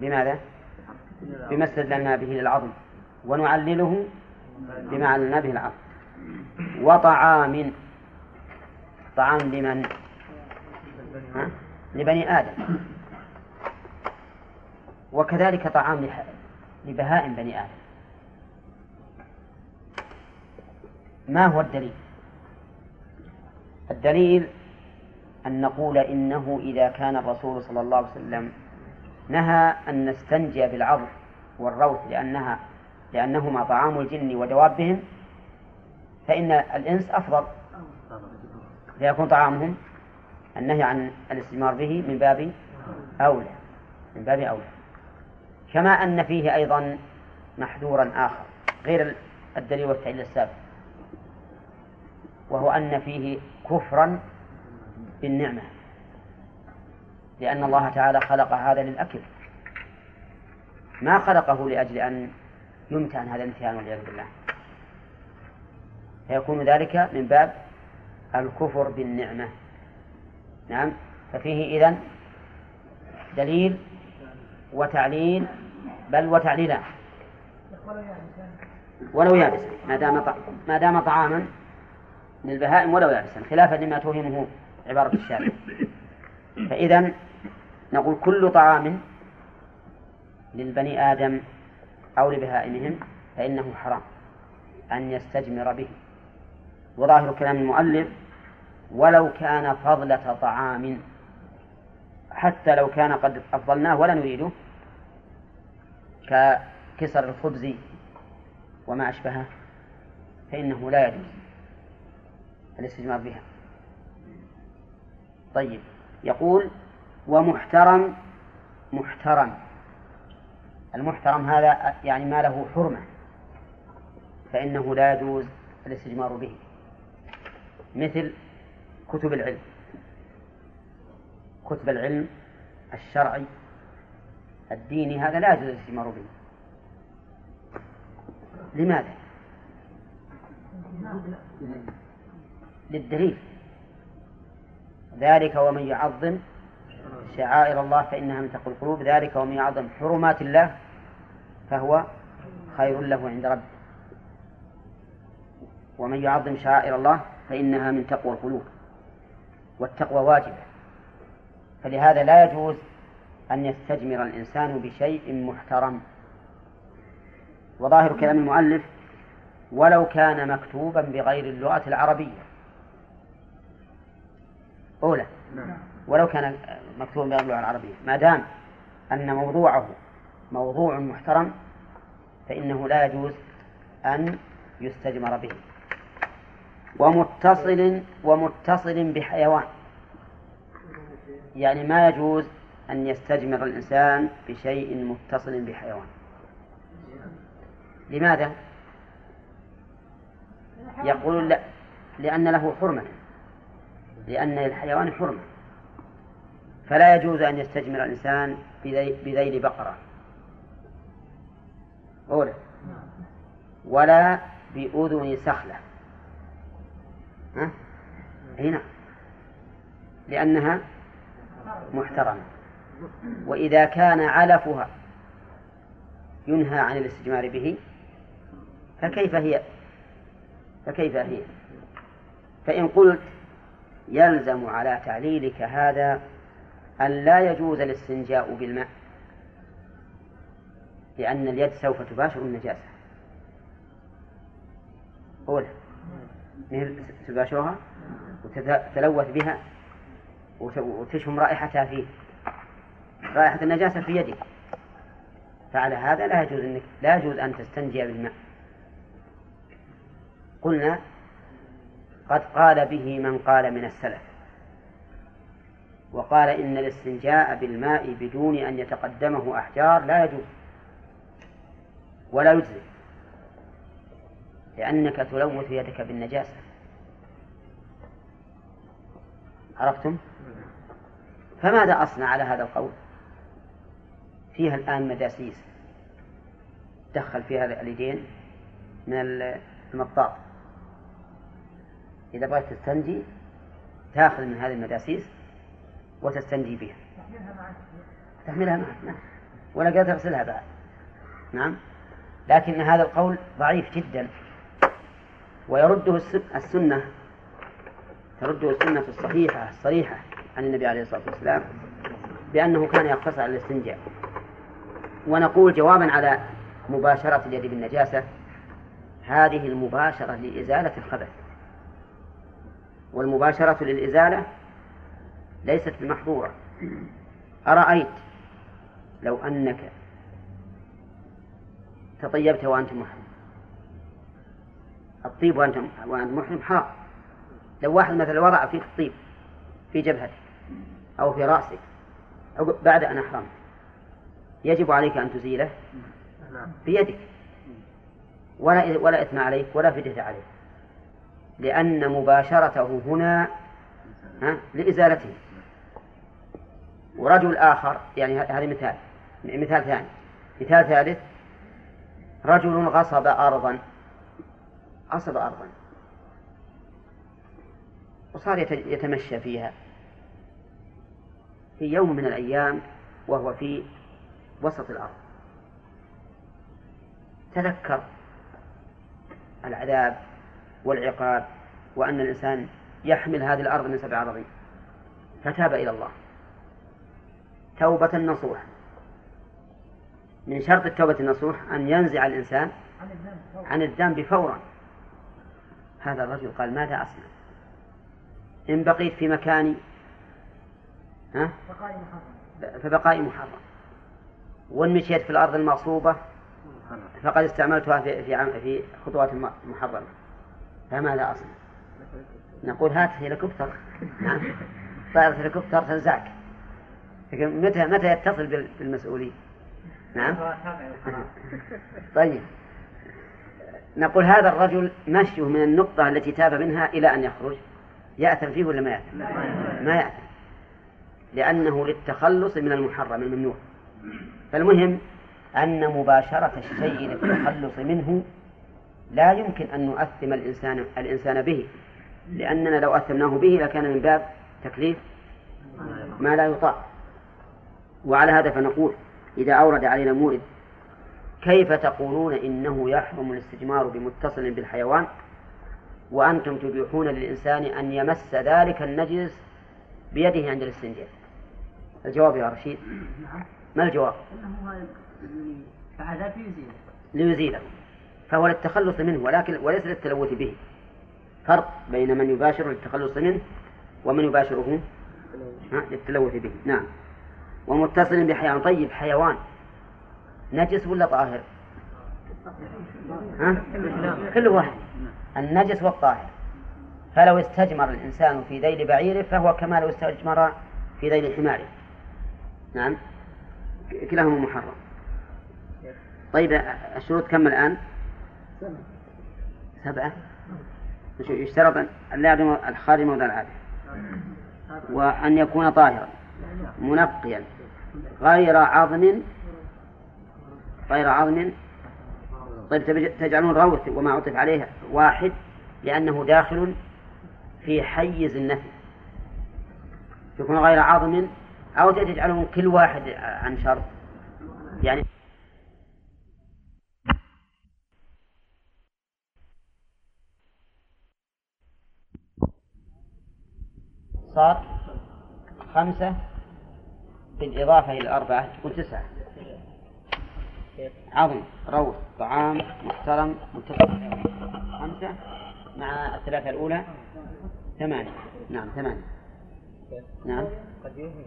بماذا؟ بما استدللنا به للعظم ونعلله بما عللنا به العظم وطعام طعام لمن؟ ها؟ لبني آدم وكذلك طعام لبهائم بني آدم ما هو الدليل؟ الدليل أن نقول إنه إذا كان الرسول صلى الله عليه وسلم نهى أن نستنجي بالعظم والروث لأنها لأنهما طعام الجن ودوابهم فإن الإنس أفضل فيكون طعامهم النهي عن الاستثمار به من باب أولى من باب أولى. كما أن فيه أيضا محذورا آخر غير الدليل والتعليل السابق وهو أن فيه كفرا بالنعمة لأن الله تعالى خلق هذا للأكل. ما خلقه لأجل أن يمتهن هذا الامتهان والعياذ بالله. فيكون ذلك من باب الكفر بالنعمة. نعم. ففيه إذن دليل وتعليل بل وتعليلان ولو يابسا ما دام ما دام طعاما للبهائم ولو يابسا خلافا لما توهمه عبارة الشارع. فإذا نقول كل طعام للبني آدم أو لبهائمهم فإنه حرام أن يستجمر به. وظاهر كلام المؤلف ولو كان فضلة طعام حتى لو كان قد أفضلناه ولا نريده ككسر الخبز وما أشبهه فإنه لا يجوز الاستجمار بها. طيب يقول ومحترم محترم. المحترم هذا يعني ما له حرمة فإنه لا يجوز الاستجمار به. مثل كتب العلم. كتب العلم الشرعي الديني هذا لا يجوز الاستثمار به. لماذا؟ للدليل. ذلك ومن يعظم شعائر الله فإنها من تقوى القلوب. ذلك ومن يعظم حرمات الله فهو خير له عند ربه. ومن يعظم شعائر الله فإنها من تقوى القلوب والتقوى واجبة. فلهذا لا يجوز أن يستجمر الإنسان بشيء محترم. وظاهر كلام المؤلف ولو كان مكتوبا بغير اللغة العربية أولى ولو كان مكتوبا بغير اللغة العربية ما دام أن موضوعه موضوع محترم فإنه لا يجوز أن يستجمر به. ومتصل ومتصل بحيوان. يعني ما يجوز أن يستجمر الإنسان بشيء متصل بحيوان. لماذا؟ يقول لا لأن له حرمة. لأن للحيوان حرمة. فلا يجوز أن يستجمر الإنسان بذي- بذيل بقرة. أولى ولا بأذن سخلة؟ هنا. لأنها محترمة. وإذا كان علفها ينهى عن الاستجمار به فكيف هي؟ فكيف هي؟ فإن قلت يلزم على تعليلك هذا أن لا يجوز الاستنجاء بالماء لأن اليد سوف تباشر النجاسة. قول تباشرها وتتلوث بها وتشم رائحتها فيه رائحة النجاسة في يدك. فعلى هذا لا يجوز انك لا يجوز أن تستنجي بالماء. قلنا قد قال به من قال من السلف. وقال إن الاستنجاء بالماء بدون أن يتقدمه أحجار لا يجوز. ولا يجزي. لأنك تلوث يدك بالنجاسة. عرفتم؟ فماذا أصنع على هذا القول؟ فيها الآن مداسيس دخل فيها اليدين من المطاط إذا بغيت تستنجي تأخذ من هذه المداسيس وتستنجي بها. تحملها معك نعم. ولا قادر تغسلها بعد. نعم. لكن هذا القول ضعيف جدا. ويرده السنة ترده السنة الصحيحة الصريحة عن النبي عليه الصلاة والسلام بأنه كان يقتصر على الاستنجاء. ونقول جوابا على مباشرة اليد بالنجاسة هذه المباشرة لإزالة الخبث. والمباشرة للإزالة ليست بمحظورة. أرأيت لو أنك تطيبت وأنت محرم الطيب وأنت وأنت محرم حرام. لو واحد مثلا وضع فيك الطيب في جبهتك أو في رأسك أو بعد أن أحرمت يجب عليك أن تزيله بيدك. ولا ولا إثم عليك ولا فدية عليك. لأن مباشرته هنا ها لإزالته. ورجل آخر يعني هذا مثال مثال ثاني. مثال ثالث رجل غصب أرضا غصب أرضا. وصار يتمشى فيها. في يوم من الأيام وهو في وسط الأرض. تذكر العذاب والعقاب وأن الإنسان يحمل هذه الأرض من سبع أراضين فتاب إلى الله. توبة نصوح. من شرط التوبة النصوح أن ينزع الإنسان عن الذنب فورا. هذا الرجل قال ماذا أصنع؟ إن بقيت في مكاني ها؟ فبقائي محرم. وإن مشيت في الأرض المغصوبة فقد استعملتها في في في خطوات محرمة. فماذا أصنع؟ نقول هات هليكوبتر. نعم طائرة هليكوبتر تنزعك لكن متى متى يتصل بالمسؤولين؟ نعم؟ طيب. نقول هذا الرجل مشيه من النقطة التي تاب منها إلى أن يخرج. يأثم فيه ولا ما يأثم؟ ما يأثم. لأنه للتخلص من المحرم الممنوع. فالمهم أن مباشرة الشيء للتخلص منه لا يمكن أن نؤثم الإنسان الإنسان به. لأننا لو أثمناه به لكان من باب تكليف ما لا يطاق. وعلى هذا فنقول إذا أورد علينا مورد كيف تقولون إنه يحرم الاستجمار بمتصل بالحيوان وأنتم تبيحون للإنسان أن يمس ذلك النجس بيده عند الاستنجاء؟ الجواب يا رشيد. ما الجواب؟ فعذاب يزيله ليزيله فهو للتخلص منه ولكن وليس للتلوث به. فرق بين من يباشر للتخلص منه ومن يباشره للتلوث به. نعم. ومتصل بحيوان. طيب حيوان. نجس ولا طاهر؟ ها؟ كل واحد. النجس والطاهر. فلو استجمر الإنسان في ذيل بعيره فهو كما لو استجمر في ذيل حماره. نعم. كلاهما محرم. طيب الشروط كم الآن؟ سبعة. يشترط أن لا يعدم الخارج موضع العادة. وأن يكون طاهرا منقيا غير عظم غير عظم طيب تجعلون روث وما عطف عليه واحد لأنه داخل في حيز النفي. يكون غير عظم أو تجعلهم كل واحد عن شرط يعني صار خمسة بالإضافة إلى الأربعة تكون تسعة. عظم روح طعام محترم متفق. خمسة مع الثلاثة الأولى ثمانية. نعم ثمانية. نعم. قد يوهم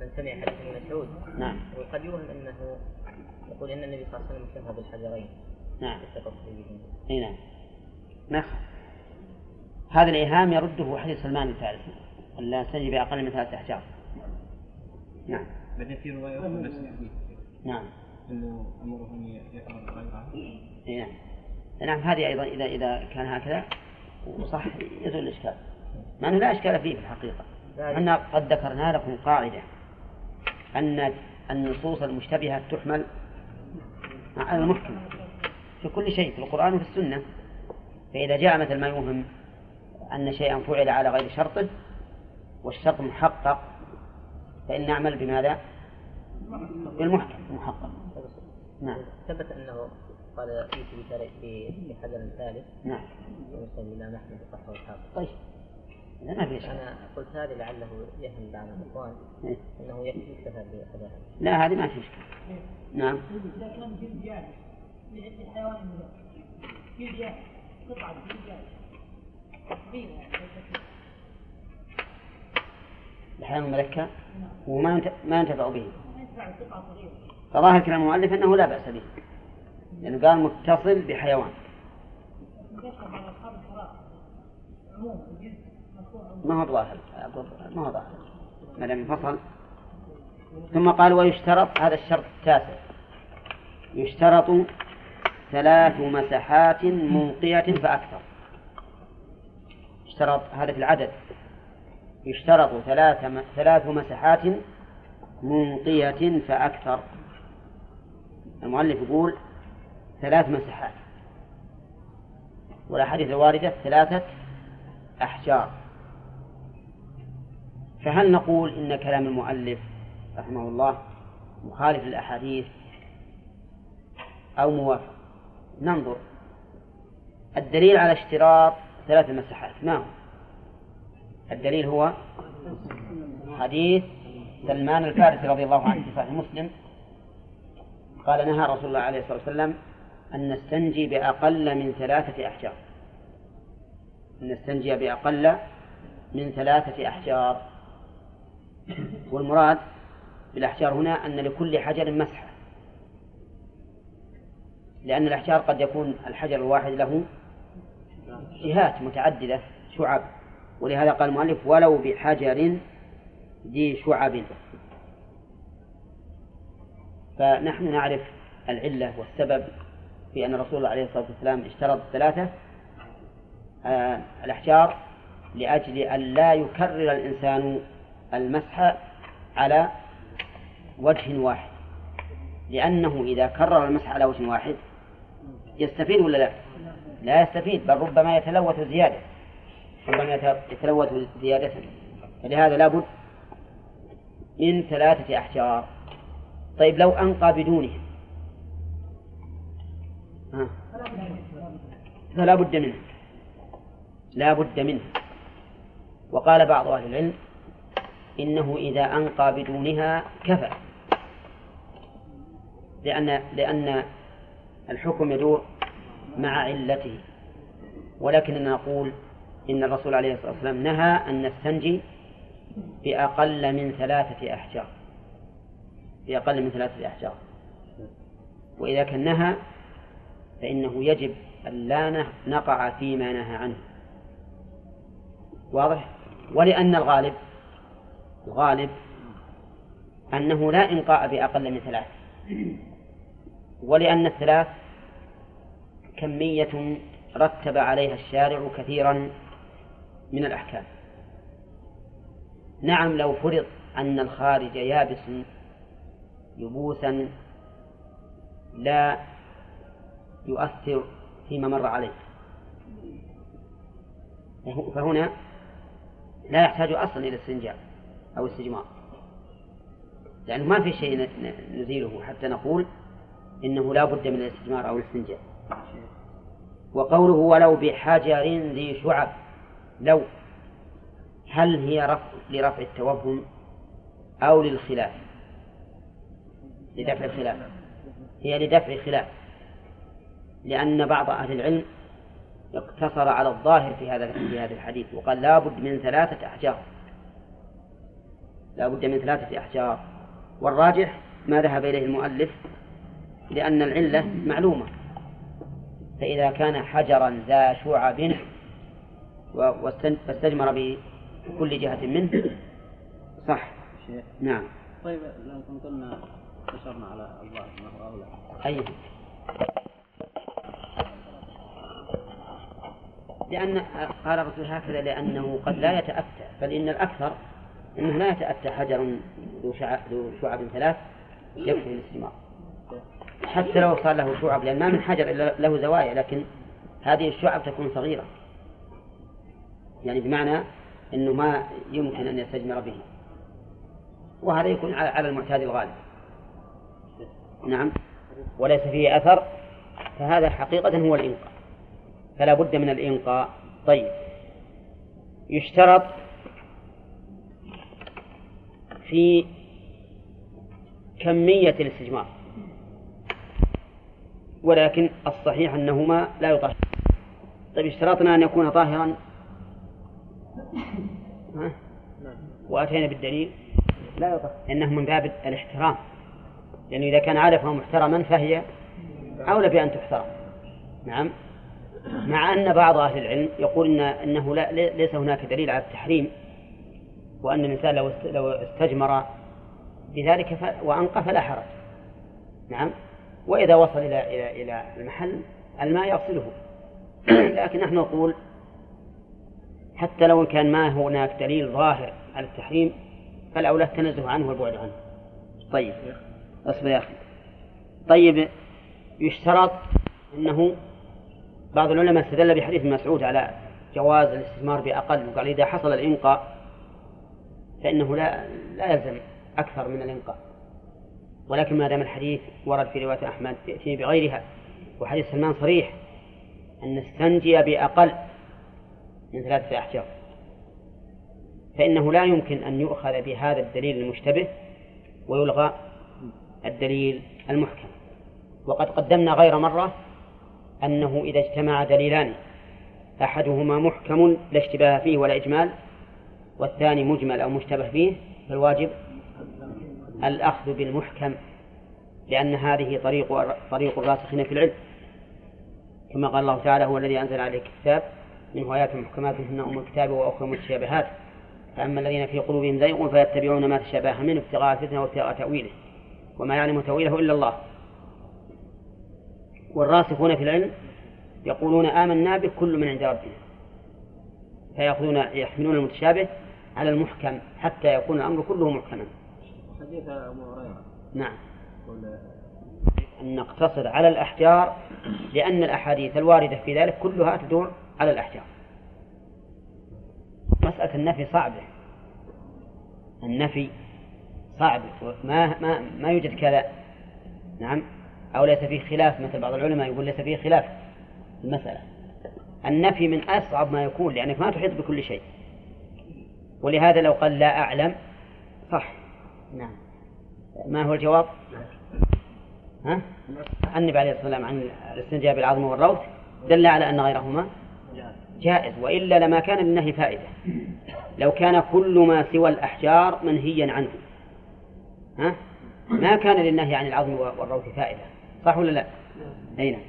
من سمع حديث ابن مسعود. نعم. وقد يوهم أنه يقول إن النبي صلى الله عليه وسلم شبه بالحجرين. نعم. إي نعم. ما. هذا الإيهام يرده حديث سلمان الفارسي ألا نستجيب بأقل من ثلاثة أحجار. نعم. بعدين في رواية نعم. أنه أمره أن يقرأ غيرها اي نعم. نعم هذه أيضا إذا إذا كان هكذا وصح يزول الإشكال. مع أنه لا إشكال فيه في الحقيقة. إحنا قد ذكرنا لكم قاعدة أن النصوص المشتبهة تحمل على المحكم في كل شيء في القرآن وفي السنة. فإذا جاء مثل ما يوهم أن شيئا فعل على غير شرطه والشرط محقق فإن نعمل بماذا؟ بالمحكم المحقق نعم. ثبت أنه قال بثالث بحجر ثالث. نعم. ومسلم الامام احمد الصحه والحافظ طيب. ما في إشكال أنا قلت هذه لعله يهم بعض الإخوان. إيه. أنه يكفي يكتفى بهذا لا هذه ما في إشكال نعم. إذا كان جلد جاهز للحيوان جلد جاهز قطعة جلد جاهز صغيرة يعني؟ الحيوان المذكى وما ما ينتفع به. ما ينفع قطعة صغيرة. فظاهر كلام المؤلف أنه لا بأس به. لأنه قال متصل بحيوان. ما هو ظاهر ما هو ظاهر. ما دام انفصل. ثم قال ويشترط هذا الشرط التاسع. يشترط ثلاث مسحات منقية فأكثر. اشترط هذا في العدد. يشترط ثلاث ثلاث مسحات منقية فأكثر. المؤلف يقول ثلاث مسحات والأحاديث الواردة ثلاثة أحجار. فهل نقول إن كلام المؤلف رحمه الله مخالف للأحاديث أو موافق؟ ننظر. الدليل على اشتراط ثلاث مساحات ما هو؟ الدليل هو حديث سلمان الفارسي رضي الله عنه في صحيح مسلم قال نهى رسول الله عليه الصلاة والسلام أن نستنجي بأقل من ثلاثة أحجار. أن نستنجي بأقل من ثلاثة أحجار. والمراد بالأحجار هنا أن لكل حجر مسحة لأن الأحجار قد يكون الحجر الواحد له جهات متعددة شعب. ولهذا قال المؤلف ولو بحجر ذي شعب فنحن نعرف العلة والسبب في أن الرسول عليه الصلاة والسلام اشترط ثلاثة. آه الأحجار لأجل أن لا يكرر الإنسان المسح على وجه واحد. لأنه إذا كرر المسح على وجه واحد يستفيد ولا لا؟ لا يستفيد بل ربما يتلوث زيادة. ربما يت- يتلوث زيادة. فلهذا لابد من ثلاثة أحجار. طيب لو أنقى بدونهم ها. فلا بد منه. لا بد منه. وقال بعض أهل العلم إنه إذا أنقى بدونها كفى. لأن لأن الحكم يدور مع علته. ولكننا نقول إن الرسول عليه الصلاة والسلام نهى أن نستنجي بأقل من ثلاثة أحجار. بأقل من ثلاثة أحجار. وإذا كان نهى فإنه يجب أن لا نقع فيما نهى عنه. واضح؟ ولأن الغالب الغالب أنه لا إنقاء بأقل من ثلاث ولأن الثلاث كمية رتب عليها الشارع كثيرا من الأحكام. نعم لو فرض أن الخارج يابس يبوسا لا يؤثر فيما مر عليه. فهنا لا يحتاج أصلا إلى استنجاء أو استجمار لأنه ما في شيء نزيله حتى نقول إنه لا بد من الاستجمار أو الاستنجاء. وقوله ولو بحجر ذي شعب لو هل هي رفع لرفع التوهم أو للخلاف؟ لدفع الخلاف. هي لدفع الخلاف. لأن بعض أهل العلم اقتصر على الظاهر في هذا في هذا الحديث وقال لا بد من ثلاثة أحجار. لا بد من ثلاثة أحجار. والراجح ما ذهب إليه المؤلف لأن العلة معلومة. فإذا كان حجرا ذا شعب واستجمر بكل جهة منه صح. نعم. طيب لو قلنا اشرنا على الظاهر ما هو أولى. أي لأن قال الرسول هكذا لأنه قد لا يتأتى بل إن الأكثر أنه لا يتأتى حجر ذو شعب, ذو شعب ثلاث يكفي الاستماع حتى لو صار له شعب لأن ما من حجر إلا له زوايا لكن هذه الشعب تكون صغيرة. يعني بمعنى أنه ما يمكن أن يستجمر به. وهذا يكون على المعتاد الغالب. نعم. وليس فيه أثر فهذا حقيقة هو الإنقاء. فلا بد من الإنقاء. طيب. يشترط في كمية الاستجمار. ولكن الصحيح أنهما لا يطهر. طيب اشترطنا أن يكون طاهرا. ها؟ وأتينا بالدليل. لا يطهر. إنه من باب الاحترام. لأنه إذا كان عارفا محترما فهي أولى بأن تحترم. نعم. مع أن بعض أهل العلم يقول إن أنه لا ليس هناك دليل على التحريم وأن الإنسان لو لو استجمر بذلك. وأنقى فلا حرج. نعم. وإذا وصل إلى إلى إلى المحل الماء يغسله. لكن نحن نقول حتى لو كان ما هناك دليل ظاهر على التحريم فالأولى التنزه عنه والبعد عنه. طيب. اصبر يا أخي طيب يشترط أنه بعض العلماء استدل بحديث مسعود على جواز الاستثمار بأقل وقال إذا حصل الإنقاء فإنه لا لا يلزم أكثر من الإنقاء ولكن ما دام الحديث ورد في رواية أحمد يأتي بغيرها وحديث سلمان صريح أن نستنجي بأقل من ثلاثة أحجار. فإنه لا يمكن أن يؤخذ بهذا الدليل المشتبه ويلغى الدليل المحكم. وقد قدمنا غير مرة أنه إذا اجتمع دليلان أحدهما محكم لا اشتباه فيه ولا إجمال والثاني مجمل أو مشتبه فيه فالواجب الأخذ بالمحكم لأن هذه طريق طريق الراسخين في العلم. كما قال الله تعالى هو الذي أنزل عليك الكتاب منه آيات محكمات هن أم الكتاب وأخرى متشابهات. فأما الذين في قلوبهم زيغ فيتبعون ما تشابه منه ابتغاء الفتنة وابتغاء تأويله. وما يعلم تأويله إلا الله. والراسخون في العلم يقولون آمنا به كل من عند ربنا. فيأخذون يحملون المتشابه على المحكم حتى يكون الأمر كله محكما. حديث أبو هريرة. نعم. أن نقتصر على الأحجار لأن الأحاديث الواردة في ذلك كلها تدور على الأحجار. مسألة النفي صعبة. النفي صعب. ما ما ما يوجد كذا نعم؟ أو ليس فيه خلاف مثل بعض العلماء يقول ليس فيه خلاف المسألة. النفي من أصعب ما يكون لأنك ما تحيط بكل شيء. ولهذا لو قال لا أعلم صح. نعم. ما هو الجواب؟ ها؟ النبي عليه الصلاة والسلام عن الاستنجاء بالعظم والروث دل على أن غيرهما جائز. وإلا لما كان للنهي فائدة. لو كان كل ما سوى الأحجار منهيا عنه. ها؟ ما كان للنهي عن العظم والروث فائدة. صح ولا لا؟ أي نعم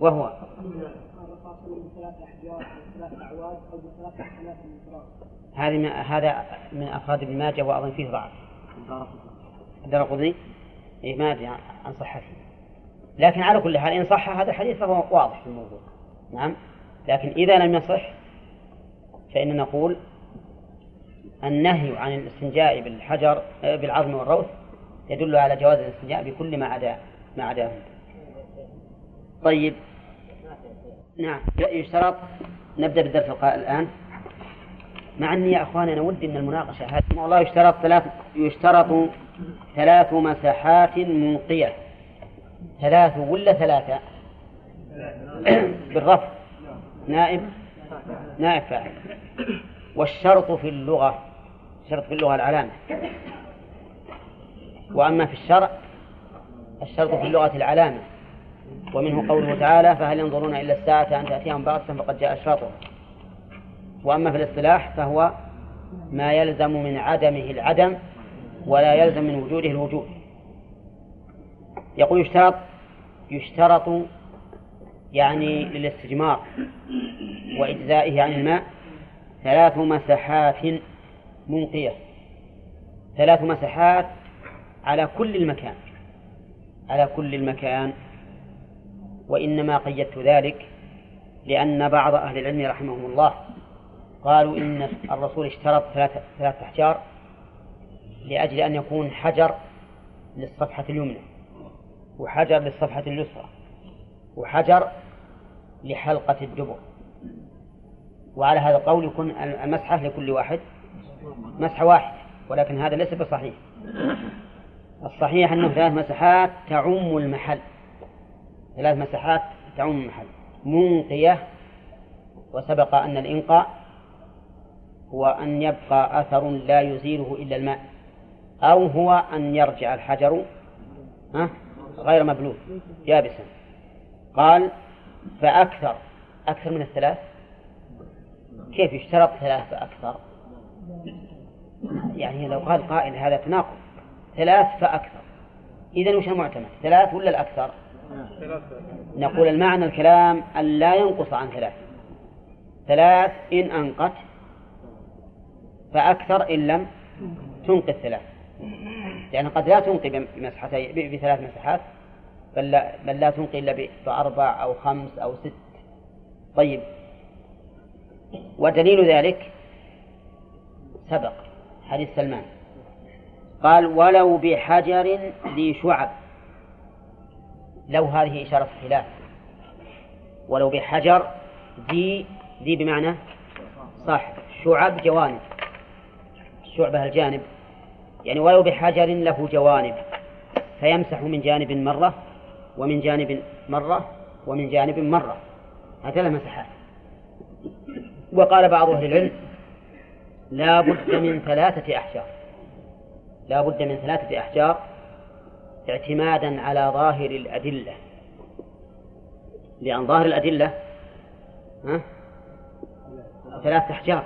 وهو. هذه هذا من أفراد ابن ماجه وأظن فيه ضعف. الدار قضني إيه ما أدري عن صحته. لكن على كل حال إن صح هذا الحديث فهو واضح. في الموضوع نعم. لكن إذا لم يصح فإننا نقول النهي عن الاستنجاء بالحجر آه، بالعظم والروث يدل على جواز الاستنجاء بكل ما عدا ما عداه. طيب. نعم. يشترط نبدأ بالدرس الآن. مع أني يا أخوان أنا ودي من المناقشة هذه. والله يشترط ثلاث يشترط ثلاث مساحات منقية. ثلاث ولا ثلاثة؟ بالرفع نائب. نائب فاعل. والشرط في اللغة. الشرط في اللغة العلامة. وأما في الشرع الشرط في اللغة العلامة. ومنه قوله تعالى فهل ينظرون إلا الساعة أن تأتيهم بغتة فقد جاء أشراطها وأما في الاصطلاح فهو ما يلزم من عدمه العدم ولا يلزم من وجوده الوجود. يقول يشترط يشترط يعني للاستجمار وإجزائه عن الماء ثلاث مساحات منقية. ثلاث مساحات على كل المكان. على كل المكان. وإنما قيدت ذلك لأن بعض أهل العلم رحمهم الله قالوا إن الرسول اشترط ثلاثة ثلاثة أحجار لأجل أن يكون حجر للصفحة اليمنى وحجر للصفحة اليسرى وحجر لحلقة الدبر. وعلى هذا القول يكون المسحة لكل واحد. مسحة واحدة ولكن هذا ليس بصحيح. الصحيح أنه ثلاث مسحات تعم المحل. ثلاث مسحات تعم المحل. منقية وسبق أن الإنقاء هو أن يبقى أثر لا يزيله إلا الماء أو هو أن يرجع الحجر غير مبلول يابسا. قال فأكثر. أكثر من الثلاث؟ كيف يشترط ثلاث فأكثر؟ يعني لو قال قائل هذا تناقض. ثلاث فأكثر. إذا وش المعتمد؟ ثلاث ولا الأكثر؟ نقول المعنى الكلام أن لا ينقص عن ثلاث. ثلاث إن أنقت فأكثر إن لم تنقي الثلاث لأن قد لا تنقي بمسحتي بثلاث مسحات بل لا, بل لا تنقي إلا بأربع أو خمس أو ست. طيب. ودليل ذلك سبق. حديث سلمان. قال ولو بحجر ذي شعب. لو هذه إشارة خلاف. ولو بحجر ذي ذي بمعنى صح شعب جوانب. الشعبة الجانب يعني ولو بحجر له جوانب. فيمسح من جانب مرة ومن جانب مرة ومن جانب مرة. هكذا مسحات وقال بعض أهل العلم لا بد من ثلاثة أحجار. لا بد من ثلاثة أحجار اعتمادا على ظاهر الأدلة. لأن ظاهر الأدلة ها؟ ثلاثة أحجار.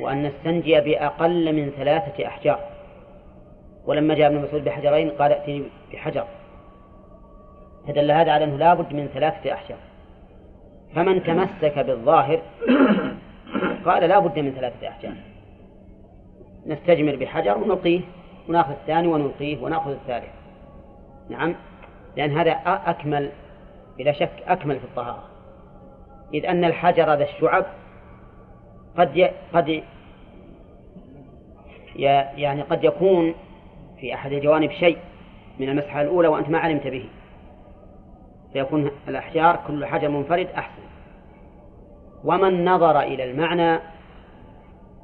وأن نستنجي بأقل من ثلاثة أحجار. ولما جاء ابن مسعود بحجرين قال ائتني بحجر. فدل هذا على أنه لا بد من ثلاثة أحجار. فمن تمسك بالظاهر قال لا بد من ثلاثة أحجار نستجمر بحجر ونلقيه ونأخذ الثاني ونلقيه ونأخذ الثالث. نعم لأن هذا أكمل بلا شك أكمل في الطهارة. إذ أن الحجر ذا الشعب قد ي... قد ي... يعني قد يكون في أحد الجوانب شيء من المسحة الأولى وأنت ما علمت به. فيكون الأحجار كل حجر منفرد أحسن. ومن نظر إلى المعنى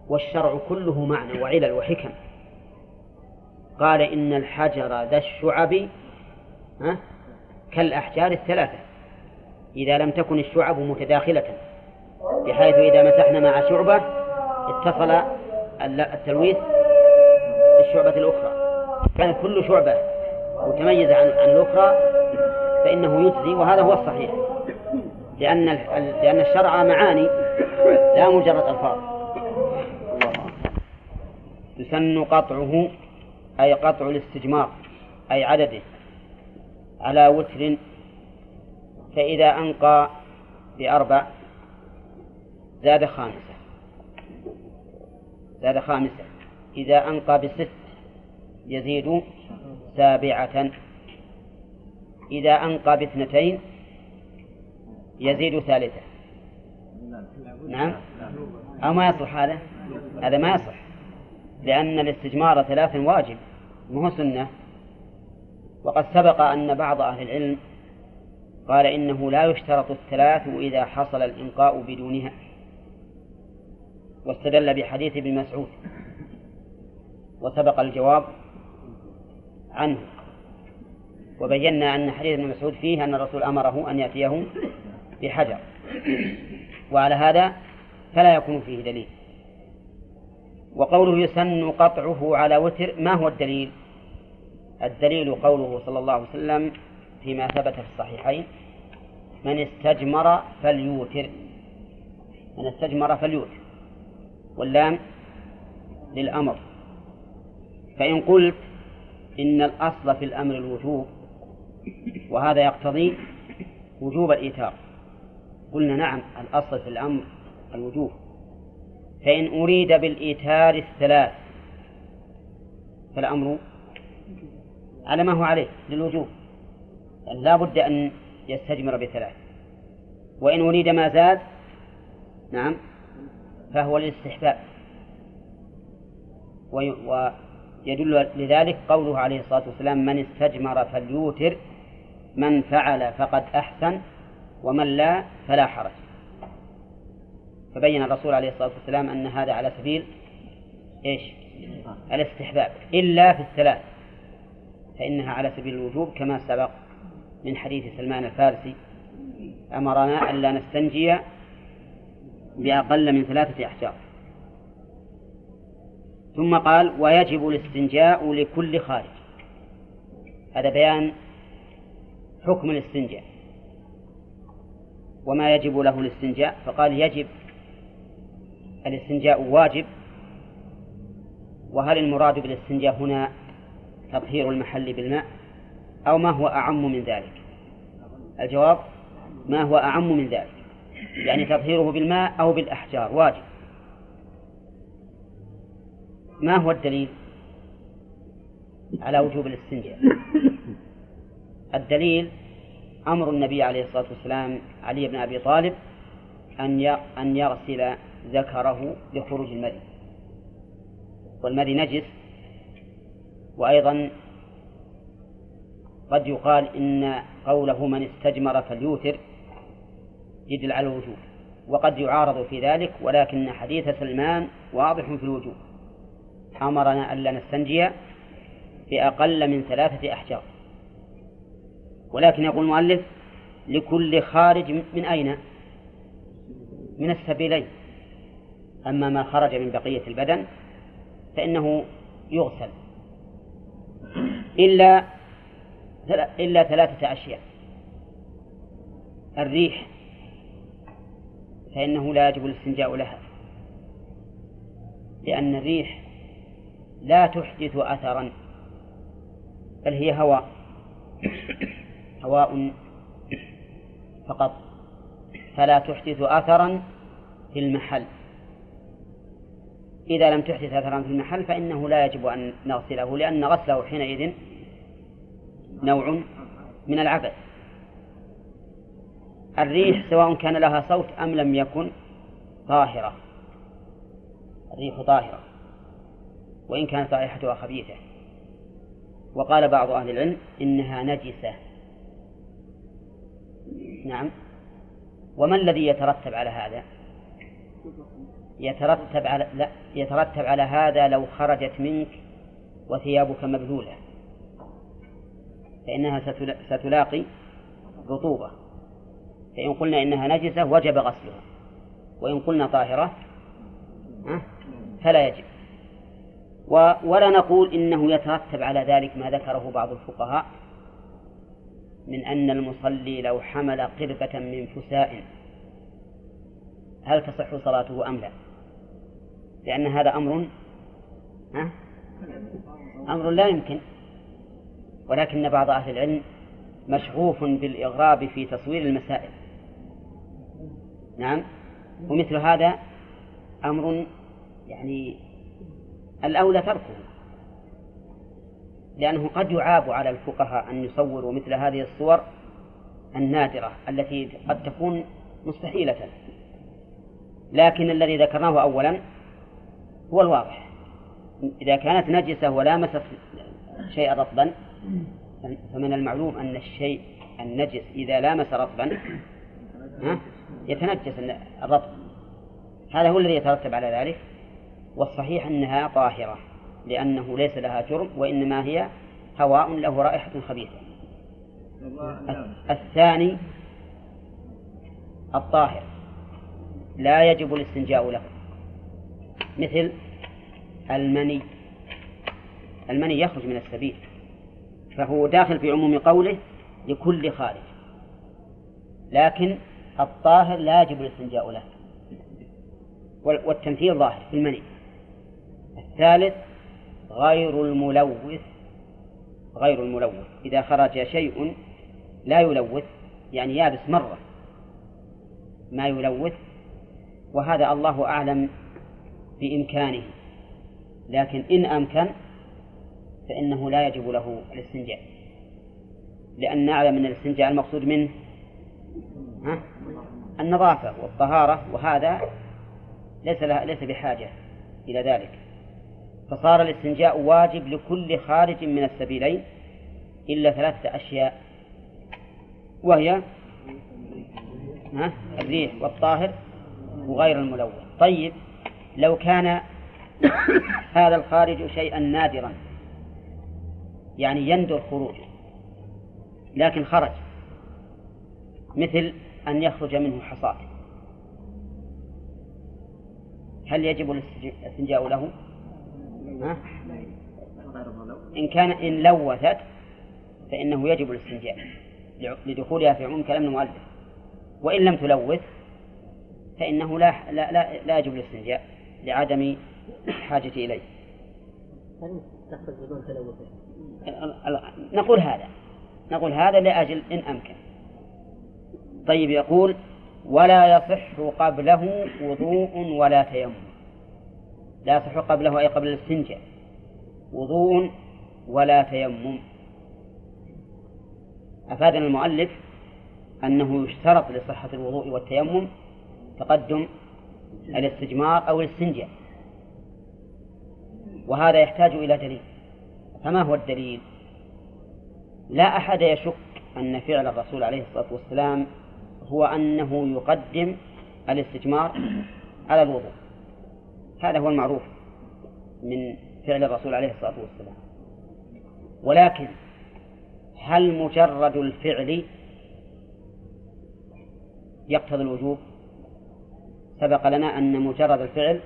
والشرع كله معنى وعلل وحكم. قال إن الحجر ذا الشعب كالأحجار الثلاثة. إذا لم تكن الشعب متداخلة بحيث إذا مسحنا مع شعبة اتصل التلويث بالشعبة الأخرى. كان كل شعبة متميزة عن الأخرى فإنه يجزي وهذا هو الصحيح. لأن لأن الشرع معاني. لا مجرد ألفاظ. يسن قطعه أي قطع الاستجمار أي عدده. على وتر فإذا أنقى بأربع زاد خامسة. زاد خامسة. إذا أنقى بست يزيد سابعة. إذا أنقى باثنتين يزيد ثالثة. نعم. أو ما يصلح هذا؟ هذا ما يصلح لأن الاستجمار ثلاث واجب. مو سنة. وقد سبق أن بعض أهل العلم قال إنه لا يشترط الثلاث إذا حصل الإنقاء بدونها. واستدل بحديث ابن مسعود. وسبق الجواب عنه. وبينا أن حديث ابن مسعود فيه أن الرسول أمره أن يأتيه بحجر وعلى هذا فلا يكون فيه دليل. وقوله يسن قطعه على وتر ما هو الدليل؟ الدليل قوله صلى الله عليه وسلم فيما ثبت في الصحيحين من استجمر فليوتر. من استجمر فليوتر. واللام للأمر. فإن قلت إن الأصل في الأمر الوجوب وهذا يقتضي وجوب الإيتار. قلنا نعم الأصل في الأمر الوجوب. فإن أريد بالإيتار الثلاث فالأمر على ما هو عليه للوجوب. لا بد أن يستجمر بثلاث. وإن أريد ما زاد نعم فهو للاستحباب. ويدل لذلك قوله عليه الصلاة والسلام من استجمر فليوتر من فعل فقد أحسن ومن لا فلا حرج. فبين الرسول عليه الصلاة والسلام أن هذا على سبيل إيش؟ الاستحباب. إلا في الثلاث. فإنها على سبيل الوجوب كما سبق من حديث سلمان الفارسي. أمرنا ألا نستنجي بأقل من ثلاثة أحجار. ثم قال ويجب الاستنجاء لكل خارج. هذا بيان حكم الاستنجاء. وما يجب له الاستنجاء فقال يجب الاستنجاء واجب. وهل المراد بالاستنجاء هنا تطهير المحل بالماء أو ما هو أعم من ذلك؟ الجواب ما هو أعم من ذلك يعني تطهيره بالماء أو بالأحجار واجب. ما هو الدليل على وجوب الاستنجاء؟ الدليل أمر النبي عليه الصلاة والسلام علي بن أبي طالب أن أن يغسل ذكره لخروج المدي والمدي نجس. وأيضا قد يقال إن قوله من استجمر فليوتر يدل على الوجوب وقد يعارض في ذلك ولكن حديث سلمان واضح في الوجوب. أمرنا ألا نستنجي بأقل من ثلاثة أحجار. ولكن يقول المؤلف لكل خارج من أين؟ من السبيلين. أما ما خرج من بقية البدن فإنه يغسل. إلا إلا ثلاثة أشياء. الريح فإنه لا يجب الاستنجاء لها. لأن الريح لا تحدث أثرا بل هي هواء. هواء فقط فلا تحدث أثرا في المحل. إذا لم تحدث أثرا في المحل فإنه لا يجب أن نغسله لأن غسله حينئذ نوع من العبث الريح سواء كان لها صوت أم لم يكن طاهرة. الريح طاهرة وإن كانت رائحتها خبيثة. وقال بعض أهل العلم إنها نجسة. نعم. وما الذي يترتب على هذا؟ يترتب على لا يترتب على هذا لو خرجت منك وثيابك مبلولة فإنها ستلاقي رطوبة. فإن قلنا إنها نجسة وجب غسلها. وإن قلنا طاهرة فلا يجب. ولا نقول إنه يترتب على ذلك ما ذكره بعض الفقهاء. من أن المصلي لو حمل قربة من فساء هل تصح صلاته أم لا؟ لأن هذا أمر أمر لا يمكن. ولكن بعض أهل العلم مشغوف بالإغراب في تصوير المسائل. نعم؟ ومثل هذا أمر يعني الأولى تركه. لأنه قد يعاب على الفقهاء أن يصوروا مثل هذه الصور النادرة التي قد تكون مستحيلة. لكن الذي ذكرناه أولا هو الواضح. إذا كانت نجسة ولامست شيئا رطبا فمن المعلوم أن الشيء النجس إذا لامس رطبا يتنجس الرطب. هذا هو الذي يترتب على ذلك والصحيح أنها طاهرة. لأنه ليس لها جرم وإنما هي هواء له رائحة خبيثة. الثاني الطاهر. لا يجب الاستنجاء له. مثل المني. المني يخرج من السبيل. فهو داخل في عموم قوله لكل خارج لكن الطاهر لا يجب الاستنجاء له. والتمثيل ظاهر في المني. الثالث غير الملوث غير الملوث. إذا خرج شيء لا يلوث يعني يابس مرة ما يلوث وهذا الله أعلم بإمكانه. لكن إن أمكن فإنه لا يجب له الاستنجاء لأن نعلم أن الاستنجاء المقصود منه ها؟ النظافة والطهارة وهذا ليس ليس بحاجة إلى ذلك. فصار الاستنجاء واجب لكل خارج من السبيلين إلا ثلاثة أشياء وهي؟ الريح والطاهر وغير الملوث طيب لو كان هذا الخارج شيئا نادرا يعني يندر خروجه لكن خرج مثل أن يخرج منه حصاة هل يجب الاستنجاء له؟ إن كان إن لوثت فإنه يجب الاستنجاء لدخولها في عموم كلام المؤلف وإن لم تلوث فإنه لا لا لا, لا يجب الاستنجاء لعدم الحاجة إليه. نقول هذا نقول هذا لأجل إن أمكن. طيب يقول ولا يصح قبله وضوء ولا تيمم. لا يصح قبله أي قبل الاستنجاء وضوء ولا تيمم. أفادنا المؤلف أنه يشترط لصحة الوضوء والتيمم تقدم الاستجمار أو الاستنجاء وهذا يحتاج إلى دليل فما هو الدليل؟ لا أحد يشك أن فعل الرسول عليه الصلاة والسلام هو أنه يقدم الاستجمار على الوضوء هذا هو المعروف من فعل الرسول عليه الصلاة والسلام. ولكن هل مجرد الفعل يقتضي الوجوب؟ سبق لنا أن مجرد الفعل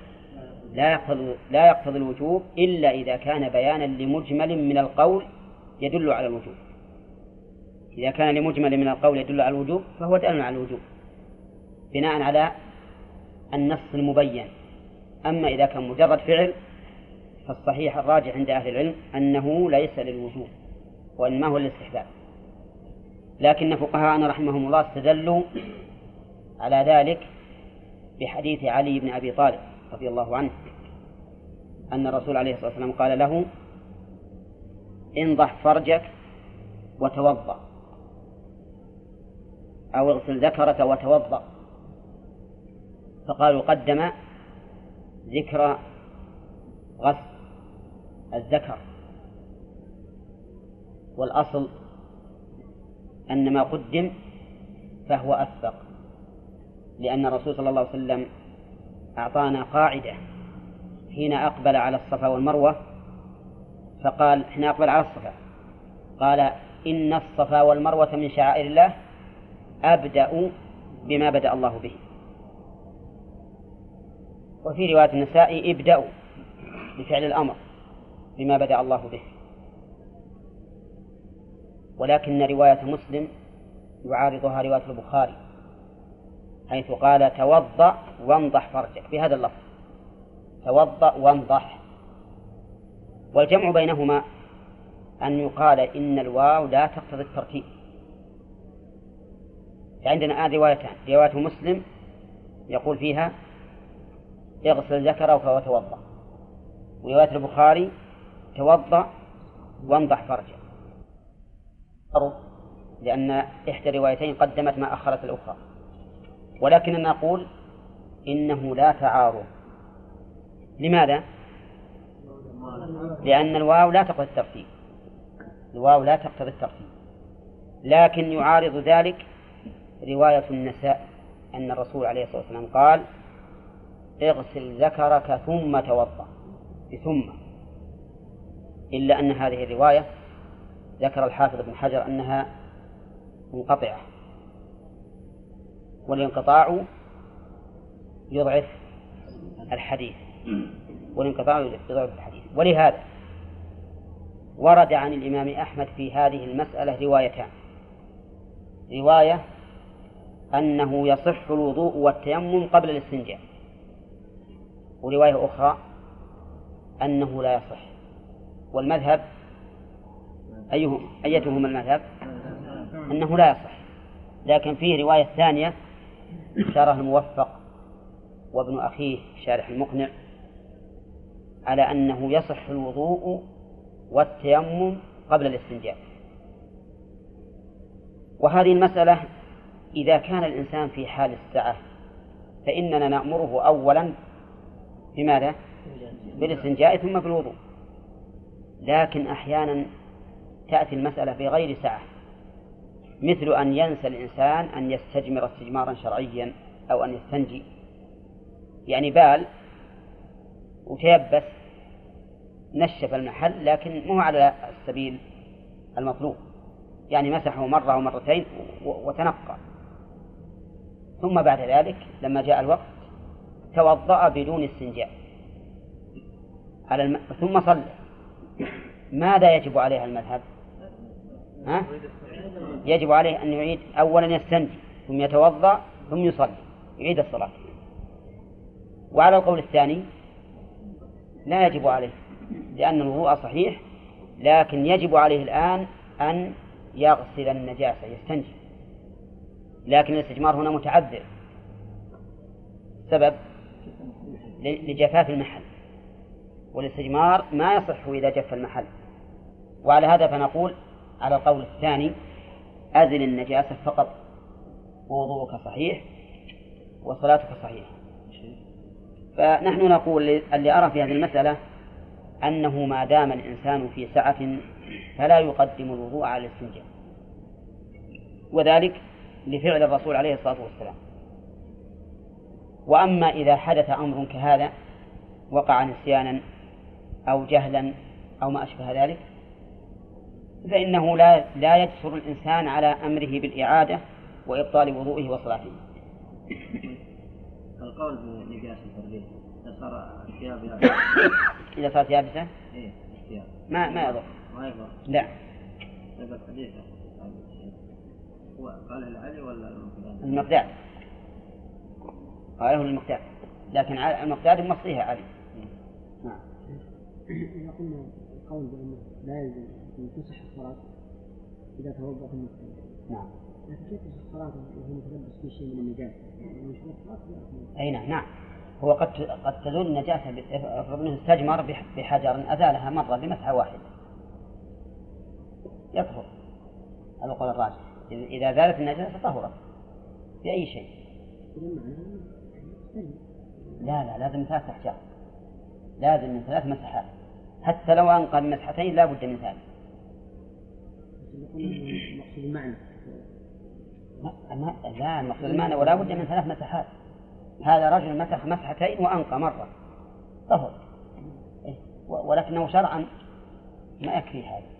لا يقتضي لا يقتضي الوجوب إلا إذا كان بيانا لمجمل من القول يدل على الوجوب. إذا كان لمجمل من القول يدل على الوجوب فهو دال على الوجوب. بناء على النص المبين. أما إذا كان مجرد فعل فالصحيح الراجح عند أهل العلم أنه ليس للوجوب وإنما هو الاستحباب لكن فقهاءنا رحمهم الله استدلوا على ذلك بحديث علي بن أبي طالب رضي الله عنه أن الرسول عليه الصلاة والسلام قال له انضح فرجك وتوضأ أو اغسل ذكرك وتوضأ. فقالوا قدم ذكر غسل الذكر. والأصل أن ما قدم فهو أسبق لأن الرسول صلى الله عليه وسلم أعطانا قاعدة حين أقبل على الصفا والمروة فقال حين أقبل على الصفا قال إن الصفا والمروة من شعائر الله أبدأ بما بدأ الله به. وفي رواية النساء ابدأوا بفعل الأمر بما بدأ الله به. ولكن رواية مسلم يعارضها رواية البخاري حيث قال توضأ وانضح فرجك بهذا اللفظ. توضأ وانضح والجمع بينهما أن يقال إن الواو لا تقتضي الترتيب. عندنا الآن روايتان رواية مسلم يقول فيها اغسل ذكرك وتوضأ ورواية البخاري توضأ وانضح فرجك لأن إحدى الروايتين قدمت ما أخرت الأخرى. ولكننا نقول إنه لا تعارض. لماذا؟ لأن الواو لا تقتضي الترتيب. الواو لا تقتضي الترتيب. لكن يعارض ذلك رواية النساء أن الرسول عليه الصلاة والسلام قال اغسل ذكرك ثم توضأ. بثم. إلا أن هذه الرواية ذكر الحافظ بن حجر أنها منقطعة. والانقطاع يضعف الحديث. والانقطاع يضعف الحديث. ولهذا ورد عن الإمام أحمد في هذه المسألة روايتان. رواية أنه يصح الوضوء والتيمم قبل الاستنجاء. ورواية أخرى أنه لا يصح. والمذهب أيهم أيتهما المذهب؟ أنه لا يصح. لكن فيه رواية ثانية شرح الموفق وابن أخيه شارح المقنع على أنه يصح الوضوء والتيمم قبل الاستنجاء. وهذه المسألة إذا كان الإنسان في حال السعة فإننا نأمره أولا بماذا؟ بالاستنجاء ثم بالوضوء لكن أحيانا تأتي المسألة في غير سعة مثل أن ينسى الإنسان أن يستجمر استجمارا شرعيا أو أن يستنجي. يعني بال وتيبس نشف المحل لكن مو على السبيل المطلوب. يعني مسحه مرة أو مرتين وتنقى. ثم بعد ذلك لما جاء الوقت توضأ بدون استنجاء. على الم... ثم صلى. ماذا يجب عليه المذهب؟ ها؟ يجب عليه أن يعيد أولا يستنجي ثم يتوضأ ثم يصلي يعيد الصلاة. وعلى القول الثاني لا يجب عليه لأن الوضوء صحيح لكن يجب عليه الآن أن يغسل النجاسة يستنجي. لكن الاستجمار هنا متعذر. سبب؟ لجفاف المحل. والاستجمار ما يصح إذا جف المحل. وعلى هذا فنقول على القول الثاني أزل النجاسة فقط. ووضوءك صحيح وصلاتك صحيحة فنحن نقول اللي أرى في هذه المسألة أنه ما دام الإنسان في سعة فلا يقدم الوضوء على الاستنجاء. وذلك لفعل الرسول عليه الصلاة والسلام. وأما إذا حدث أمر كهذا وقع نسيانا أو جهلا أو ما أشبه ذلك فإنه لا لا يجسر الإنسان على أمره بالإعادة وإبطال وضوئه وصلاته. القول بنجاسة الريح إذا صار الثياب إذا صارت يابسة؟ إيه الثياب ما ما يضر. ما يضر. لا. طيب الحديث العلي ولا المقداد؟ المقداد. قاله المقداد لكن المقداد مصريها علي. نعم. إذا قلنا القول بأنه لا يلزم أن تصح الصلاة إذا توضأ ثم نعم. لكن كيف تصح الصلاة وهو متلبس في شيء من النجاسة؟ أي نعم نعم. هو قد قد تزول النجاسة افرض أنه استجمر بحجر أزالها مرة بمسحة واحدة. يطهر هذا القول الراجح إذا زالت النجاسة طهرت بأي شيء. لا لا لازم ثلاث أحجار. لازم من ثلاث مسحات. حتى لو أنقى بمسحتين لا بد من ثالث. المقصود المعنى لا المقصود المعنى ولا بد من ثلاث مسحات. هذا رجل مسح مسحتين وأنقى مرة طهر؟ ولكنه شرعا ما يكفي هذا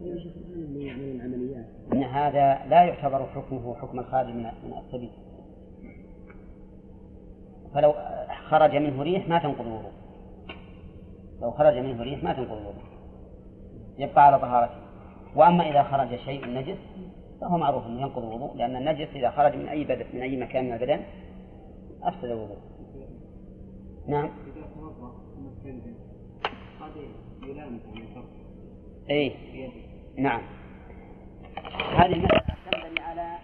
من أن هذا لا يعتبر حكمه حكم الخارج من من السبيل فلو خرج منه ريح ما تنقض الوضوء لو خرج منه ريح ما تنقض الوضوء يبقى على طهارته. وأما إذا خرج شيء نجس فهو معروف أنه ينقض الوضوء لأن النجس إذا خرج من أي بدن من أي مكان من البدن أفسد الوضوء. نعم. أي نعم. هذه المسألة تنبني على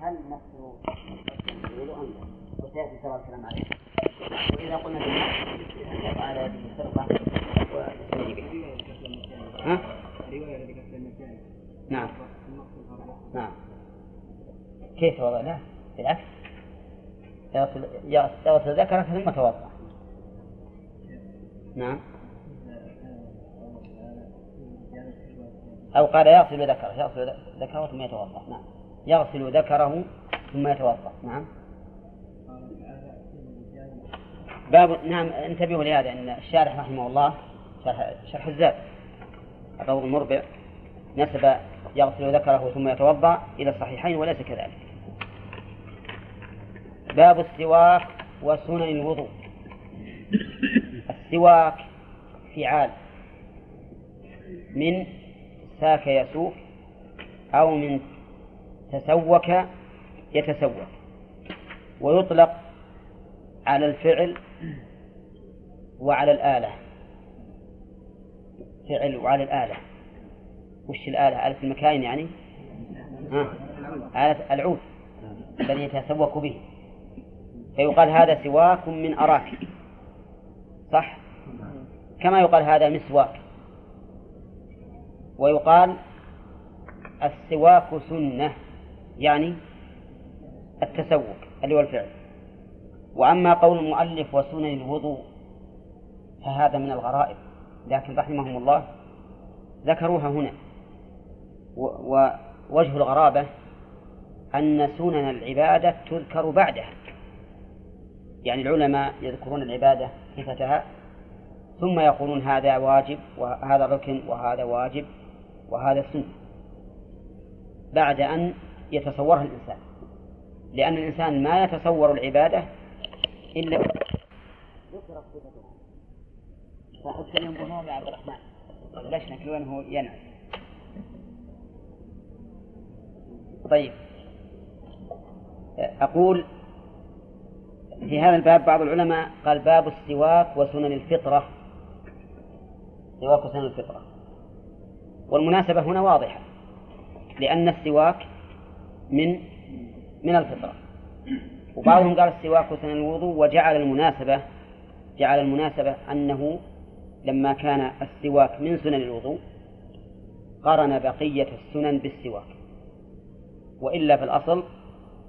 هل نفسه الوضوء أم لا. وسيأتي سواء الكلام عليه وإذا قلنا بالنفس يقع على هذه الفرقة ويستجيب بها ها؟ نعم نعم كيف وضع لا بالعكس يغسل ذكره ثم توضأ نعم أو قال يغسل ذكره يغسل ذكره ثم يتوضأ نعم يغسل ذكره ثم يتوضأ نعم باب نعم انتبهوا لهذا إن الشارح رحمه الله شرح, شرح الزاد. الروض المربع نسب يغسل ذكره ثم يتوضأ إلى الصحيحين وليس كذلك. باب السواك وسنن الوضوء. السواك فعال. من ساك يسوك أو من تسوك يتسوك. ويطلق على الفعل وعلى الآلة فعل وعلى الآلة وش الآلة؟ آلة المكاين يعني؟ ها؟ آلة العود الذي يتسوك به فيقال هذا سواك من أراك صح؟ كما يقال هذا مسواك ويقال السواك سنة يعني التسوك اللي هو الفعل وأما قول المؤلف وسنن الوضوء فهذا من الغرائب لكن رحمهم الله ذكروها هنا. ووجه الغرابة أن سنن العبادة تذكر بعدها. يعني العلماء يذكرون العبادة صفتها ثم يقولون هذا واجب وهذا ركن وهذا واجب وهذا سنة بعد أن يتصورها الإنسان. لأن الإنسان ما يتصور العبادة إلا ذكرت اليوم بنوم يا عبد الرحمن. ليش وين هو ينعس طيب. أقول في هذا الباب بعض العلماء قال باب السواك وسنن الفطرة. سواك وسنن الفطرة. والمناسبة هنا واضحة لأن السواك من من الفطرة. وبعضهم قال السواك سنن الوضوء وجعل المناسبة جعل المناسبة أنه لما كان السواك من سنن الوضوء قرن بقية السنن بالسواك. وإلا في الأصل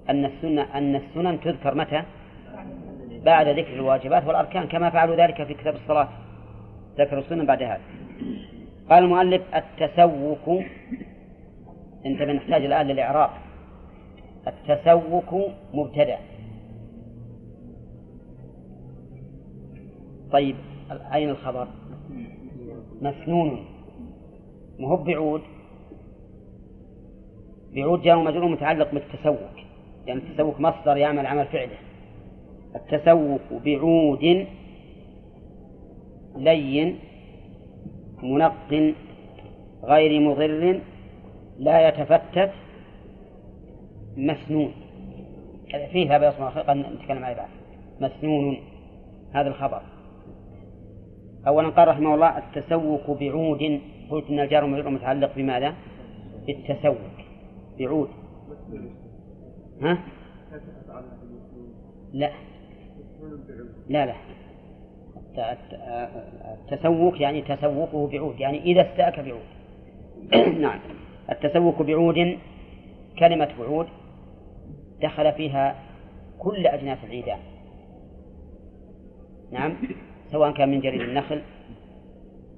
أن السنة أن السنن تذكر متى؟ بعد ذكر الواجبات والأركان كما فعلوا ذلك في كتاب الصلاة. ذكروا السنن بعد هذا. قال المؤلف التسوك انتبه نحتاج الآن للإعراب. التسوك مبتدأ. طيب أين الخبر؟ مسنون. مهو بعود؟ بعود جار مجرور متعلق بالتسوك يعني التسوك مصدر يعمل عمل فعله. التسوك بعود لين منق غير مضر لا يتفتت مسنون. فيه هذا اسمه قد نتكلم عليه بعد مسنون. هذا الخبر. أولا قال رحمه الله التسوق بعود قلت أن الجار والمجرور متعلق بماذا؟ بالتسوق بعود. ها؟ لا. لا لا. التسوق يعني تسوقه بعود يعني إذا استأك بعود. نعم. التسوق بعود كلمة بعود دخل فيها كل أجناس العيدان. نعم. سواء كان من جريد النخل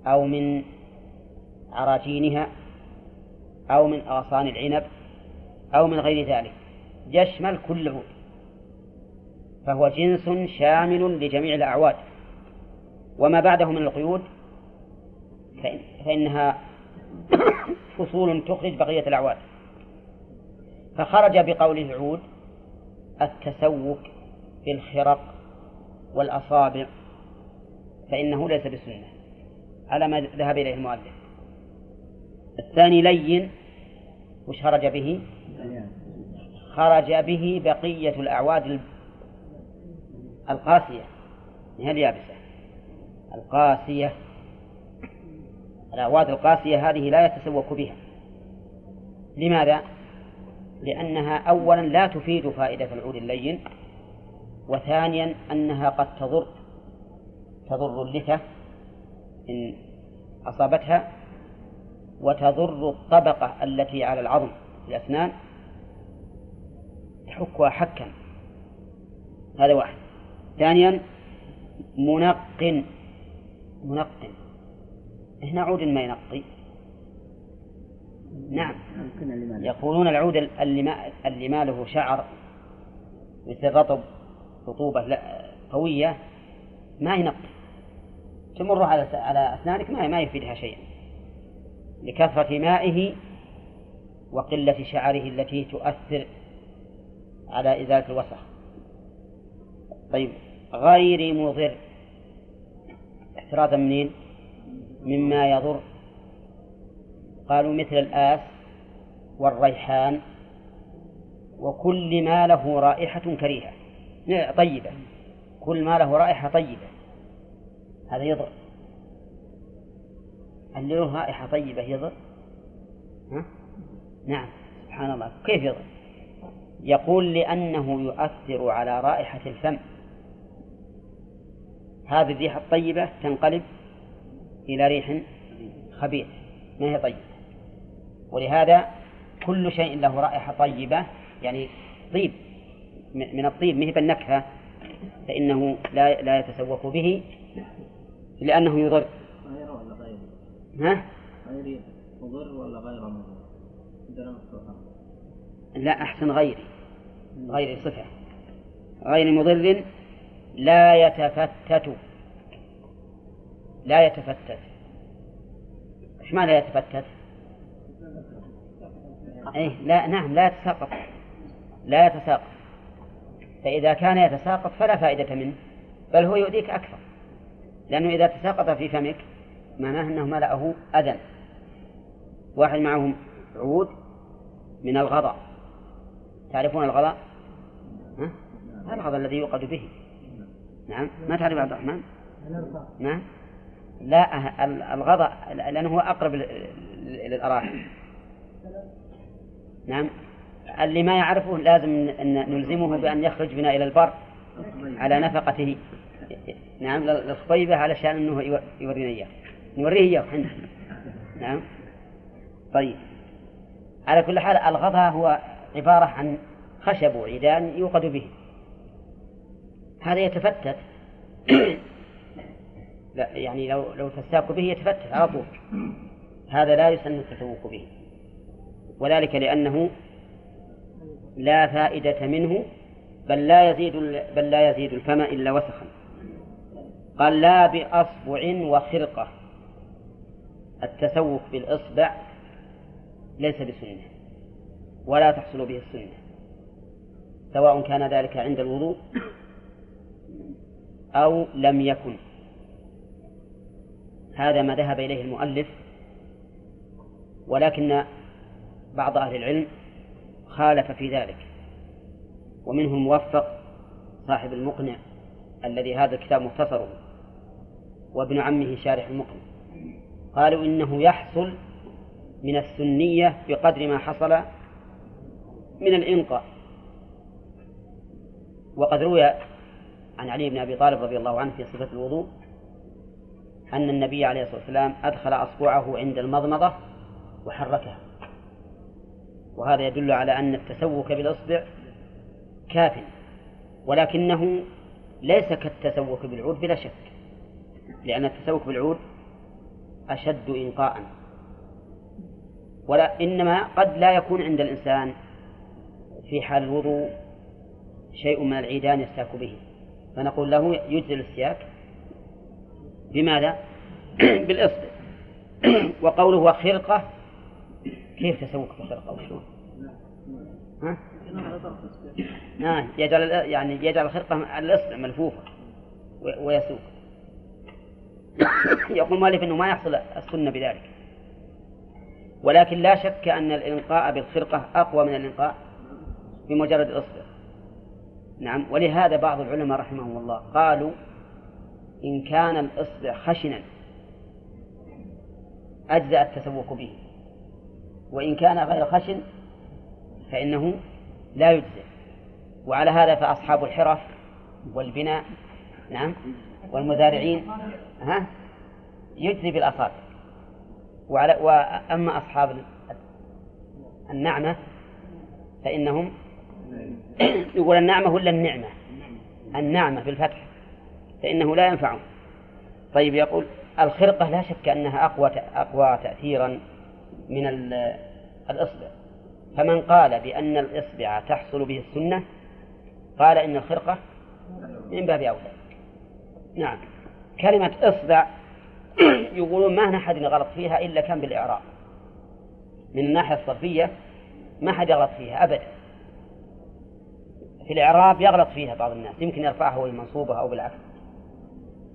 أو من عراجينها أو من أغصان العنب أو من غير ذلك. يشمل كل عود. فهو جنس شامل لجميع الأعواد. وما بعده من القيود فإنها فصول تخرج بقية الأعواد. فخرج بقوله عود التسوك في الخرق والأصابع فإنه ليس بسنة. على ما ذهب إليه المؤلف. الثاني لين وش خرج به؟ خرج به بقية الأعواد القاسية. هي اليابسة. القاسية. الأعواد القاسية هذه لا يتسوق بها. لماذا؟ لأنها أولا لا تفيد فائدة العود اللين وثانيا أنها قد تضر تضر اللثة إن أصابتها وتضر الطبقة التي على العظم الأسنان تحكها حكا. هذا واحد. ثانيا منق منق هنا عود ما ينقي. نعم. يقولون العود اللي ما, له شعر مثل رطب رطوبة قوية ما هي نقطة تمر على على أسنانك ما ما يفيدها شيئا. لكثرة مائه وقلة شعره التي تؤثر على إزالة الوسخ. طيب غير مضر. احترازا منين؟ مما يضر. قالوا مثل الآس والريحان وكل ما له رائحة كريهة. طيبة. كل ما له رائحة طيبة. هذا يضر اللي له رائحة طيبة يضر ها؟ نعم سبحان الله. كيف يضر يقول لأنه يؤثر على رائحة الفم. هذه الريحة الطيبة تنقلب إلى ريح خبيث ما هي طيبة؟ ولهذا كل شيء له رائحة طيبة يعني طيب من الطيب مهب النكهة فإنه لا لا يتسوق به لأنه يضر. غير ولا غير؟ ها؟ غير مضر ولا غير مضر؟ لا أحسن غيري. غير صفة. غير مضر لا يتفتت. لا يتفتت. إيش معنى لا يتفتت؟ أي لا نعم لا يتساقط. لا يتساقط. فإذا كان يتساقط فلا فائدة منه بل هو يؤذيك أكثر. لأنه إذا تساقط في فمك معناه أنه ملأه أذى. واحد معه عود من الغضاء تعرفون الغضاء؟ ها؟ الغضاء الذي يوقد به. نعم. ما تعرف عبد الرحمن؟ نعم لا الغضاء لأنه هو أقرب إلى الأراحل نعم. اللي ما يعرفه لازم أن نلزمه بأن يخرج بنا إلى البر على نفقته. نعم للخطيبة علشان أنه يورينا إياه نوريه إياه حنا نعم. طيب. على كل حال الغضاء هو عبارة عن خشب وعيدان يوقد به. هذا يتفتت. لا يعني لو لو تساق به يتفتت على طول. هذا لا يسن التسوق به. وذلك لأنه لا فائدة منه بل لا يزيد بل لا يزيد الفم إلا وسخا. قال لا بأصبع وخرقة. التسوق بالإصبع ليس بسنة ولا تحصل به السنة. سواء كان ذلك عند الوضوء أو لم يكن. هذا ما ذهب إليه المؤلف ولكن بعض أهل العلم خالف في ذلك. ومنهم موفق صاحب المقنع الذي هذا الكتاب مختصره. وابن عمه شارح المقنع قالوا إنه يحصل من السنية بقدر ما حصل من الإنقاء وقد روي عن علي بن أبي طالب رضي الله عنه في صفة الوضوء أن النبي عليه الصلاة والسلام أدخل أصبعه عند المضمضة وحركها. وهذا يدل على أن التسوك بالإصبع كاف ولكنه ليس كالتسوك بالعود بلا شك. لأن التسوك بالعود أشد إنقاء. ولا إنما قد لا يكون عند الإنسان في حال الوضوء شيء من العيدان يستاك به. فنقول له يجزي الاستياك. بماذا؟ بالإصبع وقوله وخرقة. كيف تسوق بخرقة؟ وشلون؟ ها؟ نعم يجعل يعني يجعل الخرقة على الإصبع ملفوفة ويسوق. يقول مالك أنه ما يحصل السنة بذلك. ولكن لا شك أن الإنقاء بالخرقة أقوى من الإنقاء بمجرد الإصبع نعم ولهذا بعض العلماء رحمهم الله قالوا إن كان الإصبع خشنا أجزأ التسوق به وإن كان غير خشن فإنه لا يجزئ. وعلى هذا فأصحاب الحرف والبناء نعم والمزارعين ها يجزي بالأصابع وعلى وأما أصحاب النعمة فإنهم يقول النعمة ولا النعمة؟ النعمة بالفتح فإنه لا ينفعهم. طيب يقول الخرقة لا شك أنها أقوى أقوى تأثيرا من الإصبع. فمن قال بأن الإصبع تحصل به السنة قال إن الخرقة من باب أولى. نعم. كلمة إصبع يقولون ما أحد غلط فيها إلا كان بالإعراب. من الناحية الصرفية ما حد يغلط فيها أبدا. في الإعراب يغلط فيها بعض الناس يمكن يرفعها وهي أو بالعكس.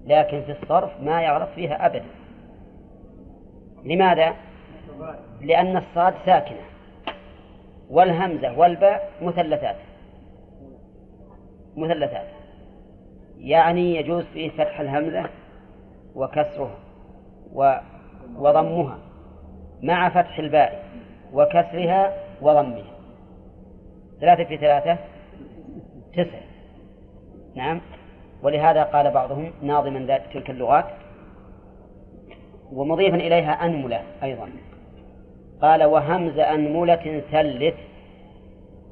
لكن في الصرف ما يغلط فيها أبدا. لماذا؟ لأن الصاد ساكنة والهمزة والباء مثلثات مثلثات. يعني يجوز فيه فتح الهمزة وكسرها وضمها مع فتح الباء وكسرها وضمها. ثلاثة في ثلاثة تسع نعم. ولهذا قال بعضهم ناظما تلك اللغات ومضيفا إليها أنملة أيضا. قال وهمز أنملة ثلث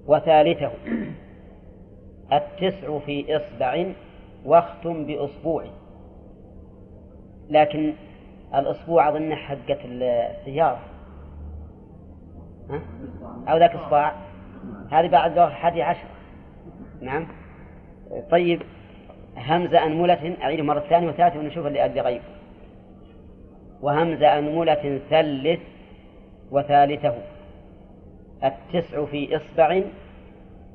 وثالثه. التسع في إصبع واختم بأسبوع. لكن الأسبوع أظن حقة السيارة. ها؟ أو ذاك إصبع هذه بعد حادي عشر. نعم. طيب همزة أنملة أعيد مرة ثانية وثالثة ونشوف اللي أدري غيب وهمزة أنملة ثلث وثالثه. التسع في إصبع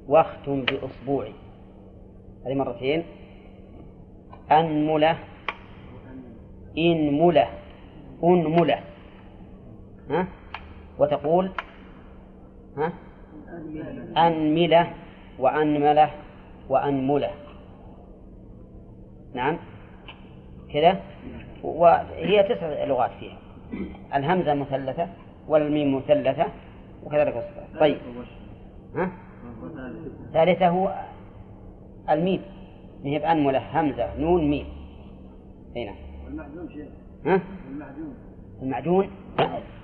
واختم بأسبوع. هذه مرتين. أنملة إنملة أنملة ها؟ وتقول؟ ها؟ أنملة وأنملة وأنملة نعم؟ كذا؟ وهي تسع لغات فيها. الهمزة مثلثة والميم مثلثة وكذلك الصفات. طيب. ها؟ ثالثة الميم. هي بأنملة همزة نون ميم. هنا المعجون شيخ ها؟ المعجون المعجون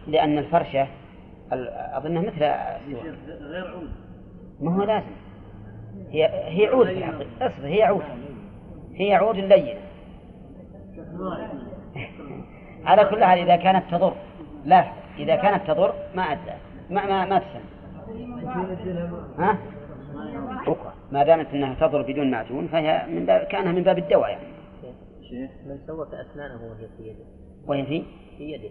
لأن الفرشة أظنها مثل شيخ غير عود. ما هو لازم. هي هي عود في الحقيقة. اصبر هي عود. هي عود لينة. على كل حال إذا كانت تضر. لا إذا كانت تضر ما أدى ما ما ما تسمى ها؟ أخرى ما دامت أنها تضر بدون معجون فهي من باب كأنها من باب الدواء يعني. شيخ من سوك أسنانه وهي في يده. وهي في؟ في يده.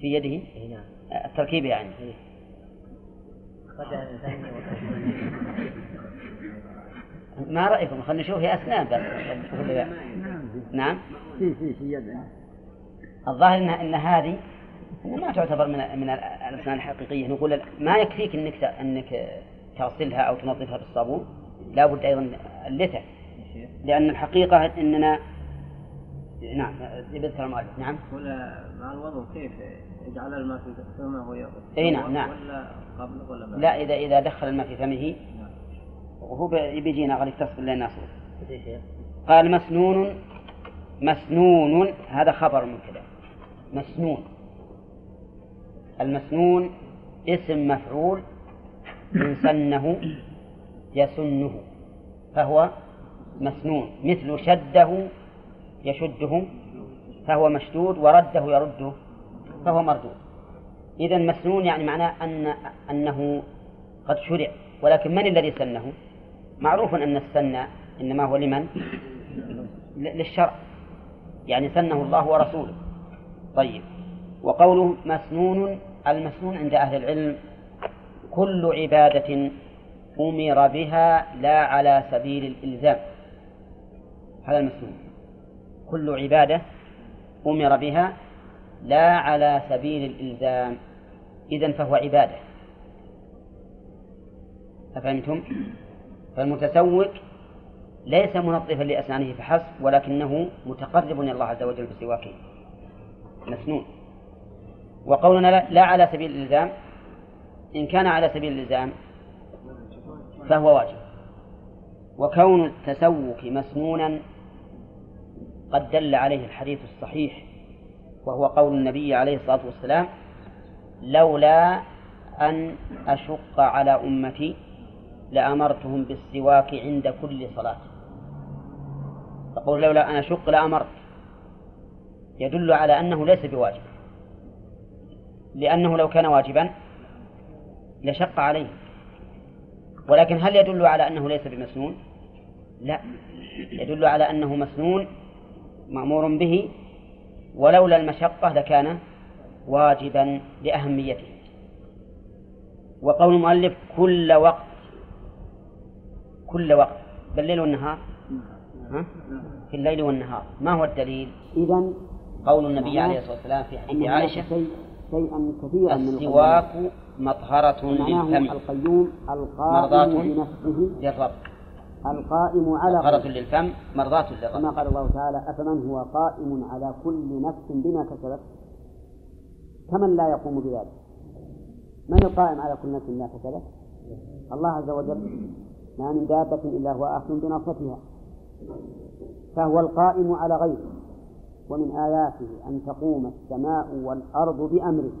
في يده؟ إي نعم. التركيب يعني. أخرجها من ثانية ما رأيكم؟ خلينا نشوف هي أسنان بس. نعم. في في في يد الظاهر ان إن هذه ما تعتبر من من الأسنان الحقيقية. نقول ما يكفيك إنك إنك تغسلها أو تنظفها بالصابون. لابد أيضا اللثة. لأن الحقيقة اننا نعم يذكر المؤلف. نعم. ولا مع الوضوء كيف؟ يجعل الماء في فمه وهو أي نعم، نعم. ولا قبل ولا بعد؟ لا اذا إذا دخل الماء في فمه وهو بي- بيجينا غالي تصبر لنا شيخ. قال مسنون مسنون هذا خبر مبتدا مسنون. المسنون اسم مفعول من سنه يسنه فهو مسنون. مثل شده يشده فهو مشدود ورده يرده فهو مردود. إذا مسنون يعني معناه أن أنه قد شرع. ولكن من الذي سنه؟ معروف أن السن إنما هو لمن؟ للشرع. يعني سنه الله ورسوله. طيب. وقوله مسنون المسنون عند أهل العلم كل عبادة أمر بها لا على سبيل الإلزام. هذا المسنون كل عبادة أمر بها لا على سبيل الإلزام. إذن فهو عبادة. أفهمتم؟ فالمتسوق ليس منظفا لأسنانه فحسب ولكنه متقرب إلى الله عز وجل بسواكه. مسنون. وقولنا لا على سبيل الإلزام إن كان على سبيل الإلزام فهو واجب. وكون التسوق مسنونا قد دل عليه الحديث الصحيح وهو قول النبي عليه الصلاة والسلام لولا أن أشق على أمتي لأمرتهم بالسواك عند كل صلاة. يقول لولا أن أشق لأمرت. يدل على أنه ليس بواجب لأنه لو كان واجبا لشق عليه. ولكن هل يدل على أنه ليس بمسنون؟ لا. يدل على أنه مسنون مأمور به ولولا المشقة لكان واجبا لأهميته. وقول المؤلف كل وقت كل وقت بالليل والنهار؟ ها؟ في الليل والنهار. ما هو الدليل؟ إذا قول النبي عليه الصلاة والسلام في حديث عائشة شيئا كثيرا السواك مطهرة للفم القيوم القائم بنفسه. للرب القائم على مطهرة للفم مرضاة كما للرب قال الله تعالى أفمن هو قائم على كل نفس بما كسبت؟ كمن لا يقوم بذلك؟ من القائم على كل نفس بما كسبت؟ الله عز وجل. ما من دابة إلا هو آخذ بناصيتها فهو القائم على غيره. ومن آياته أن تقوم السماء والأرض بأمره.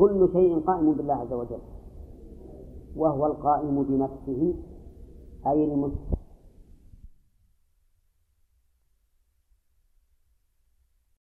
كل شيء قائم بالله عز وجل. وهو القائم بنفسه أي المستقيم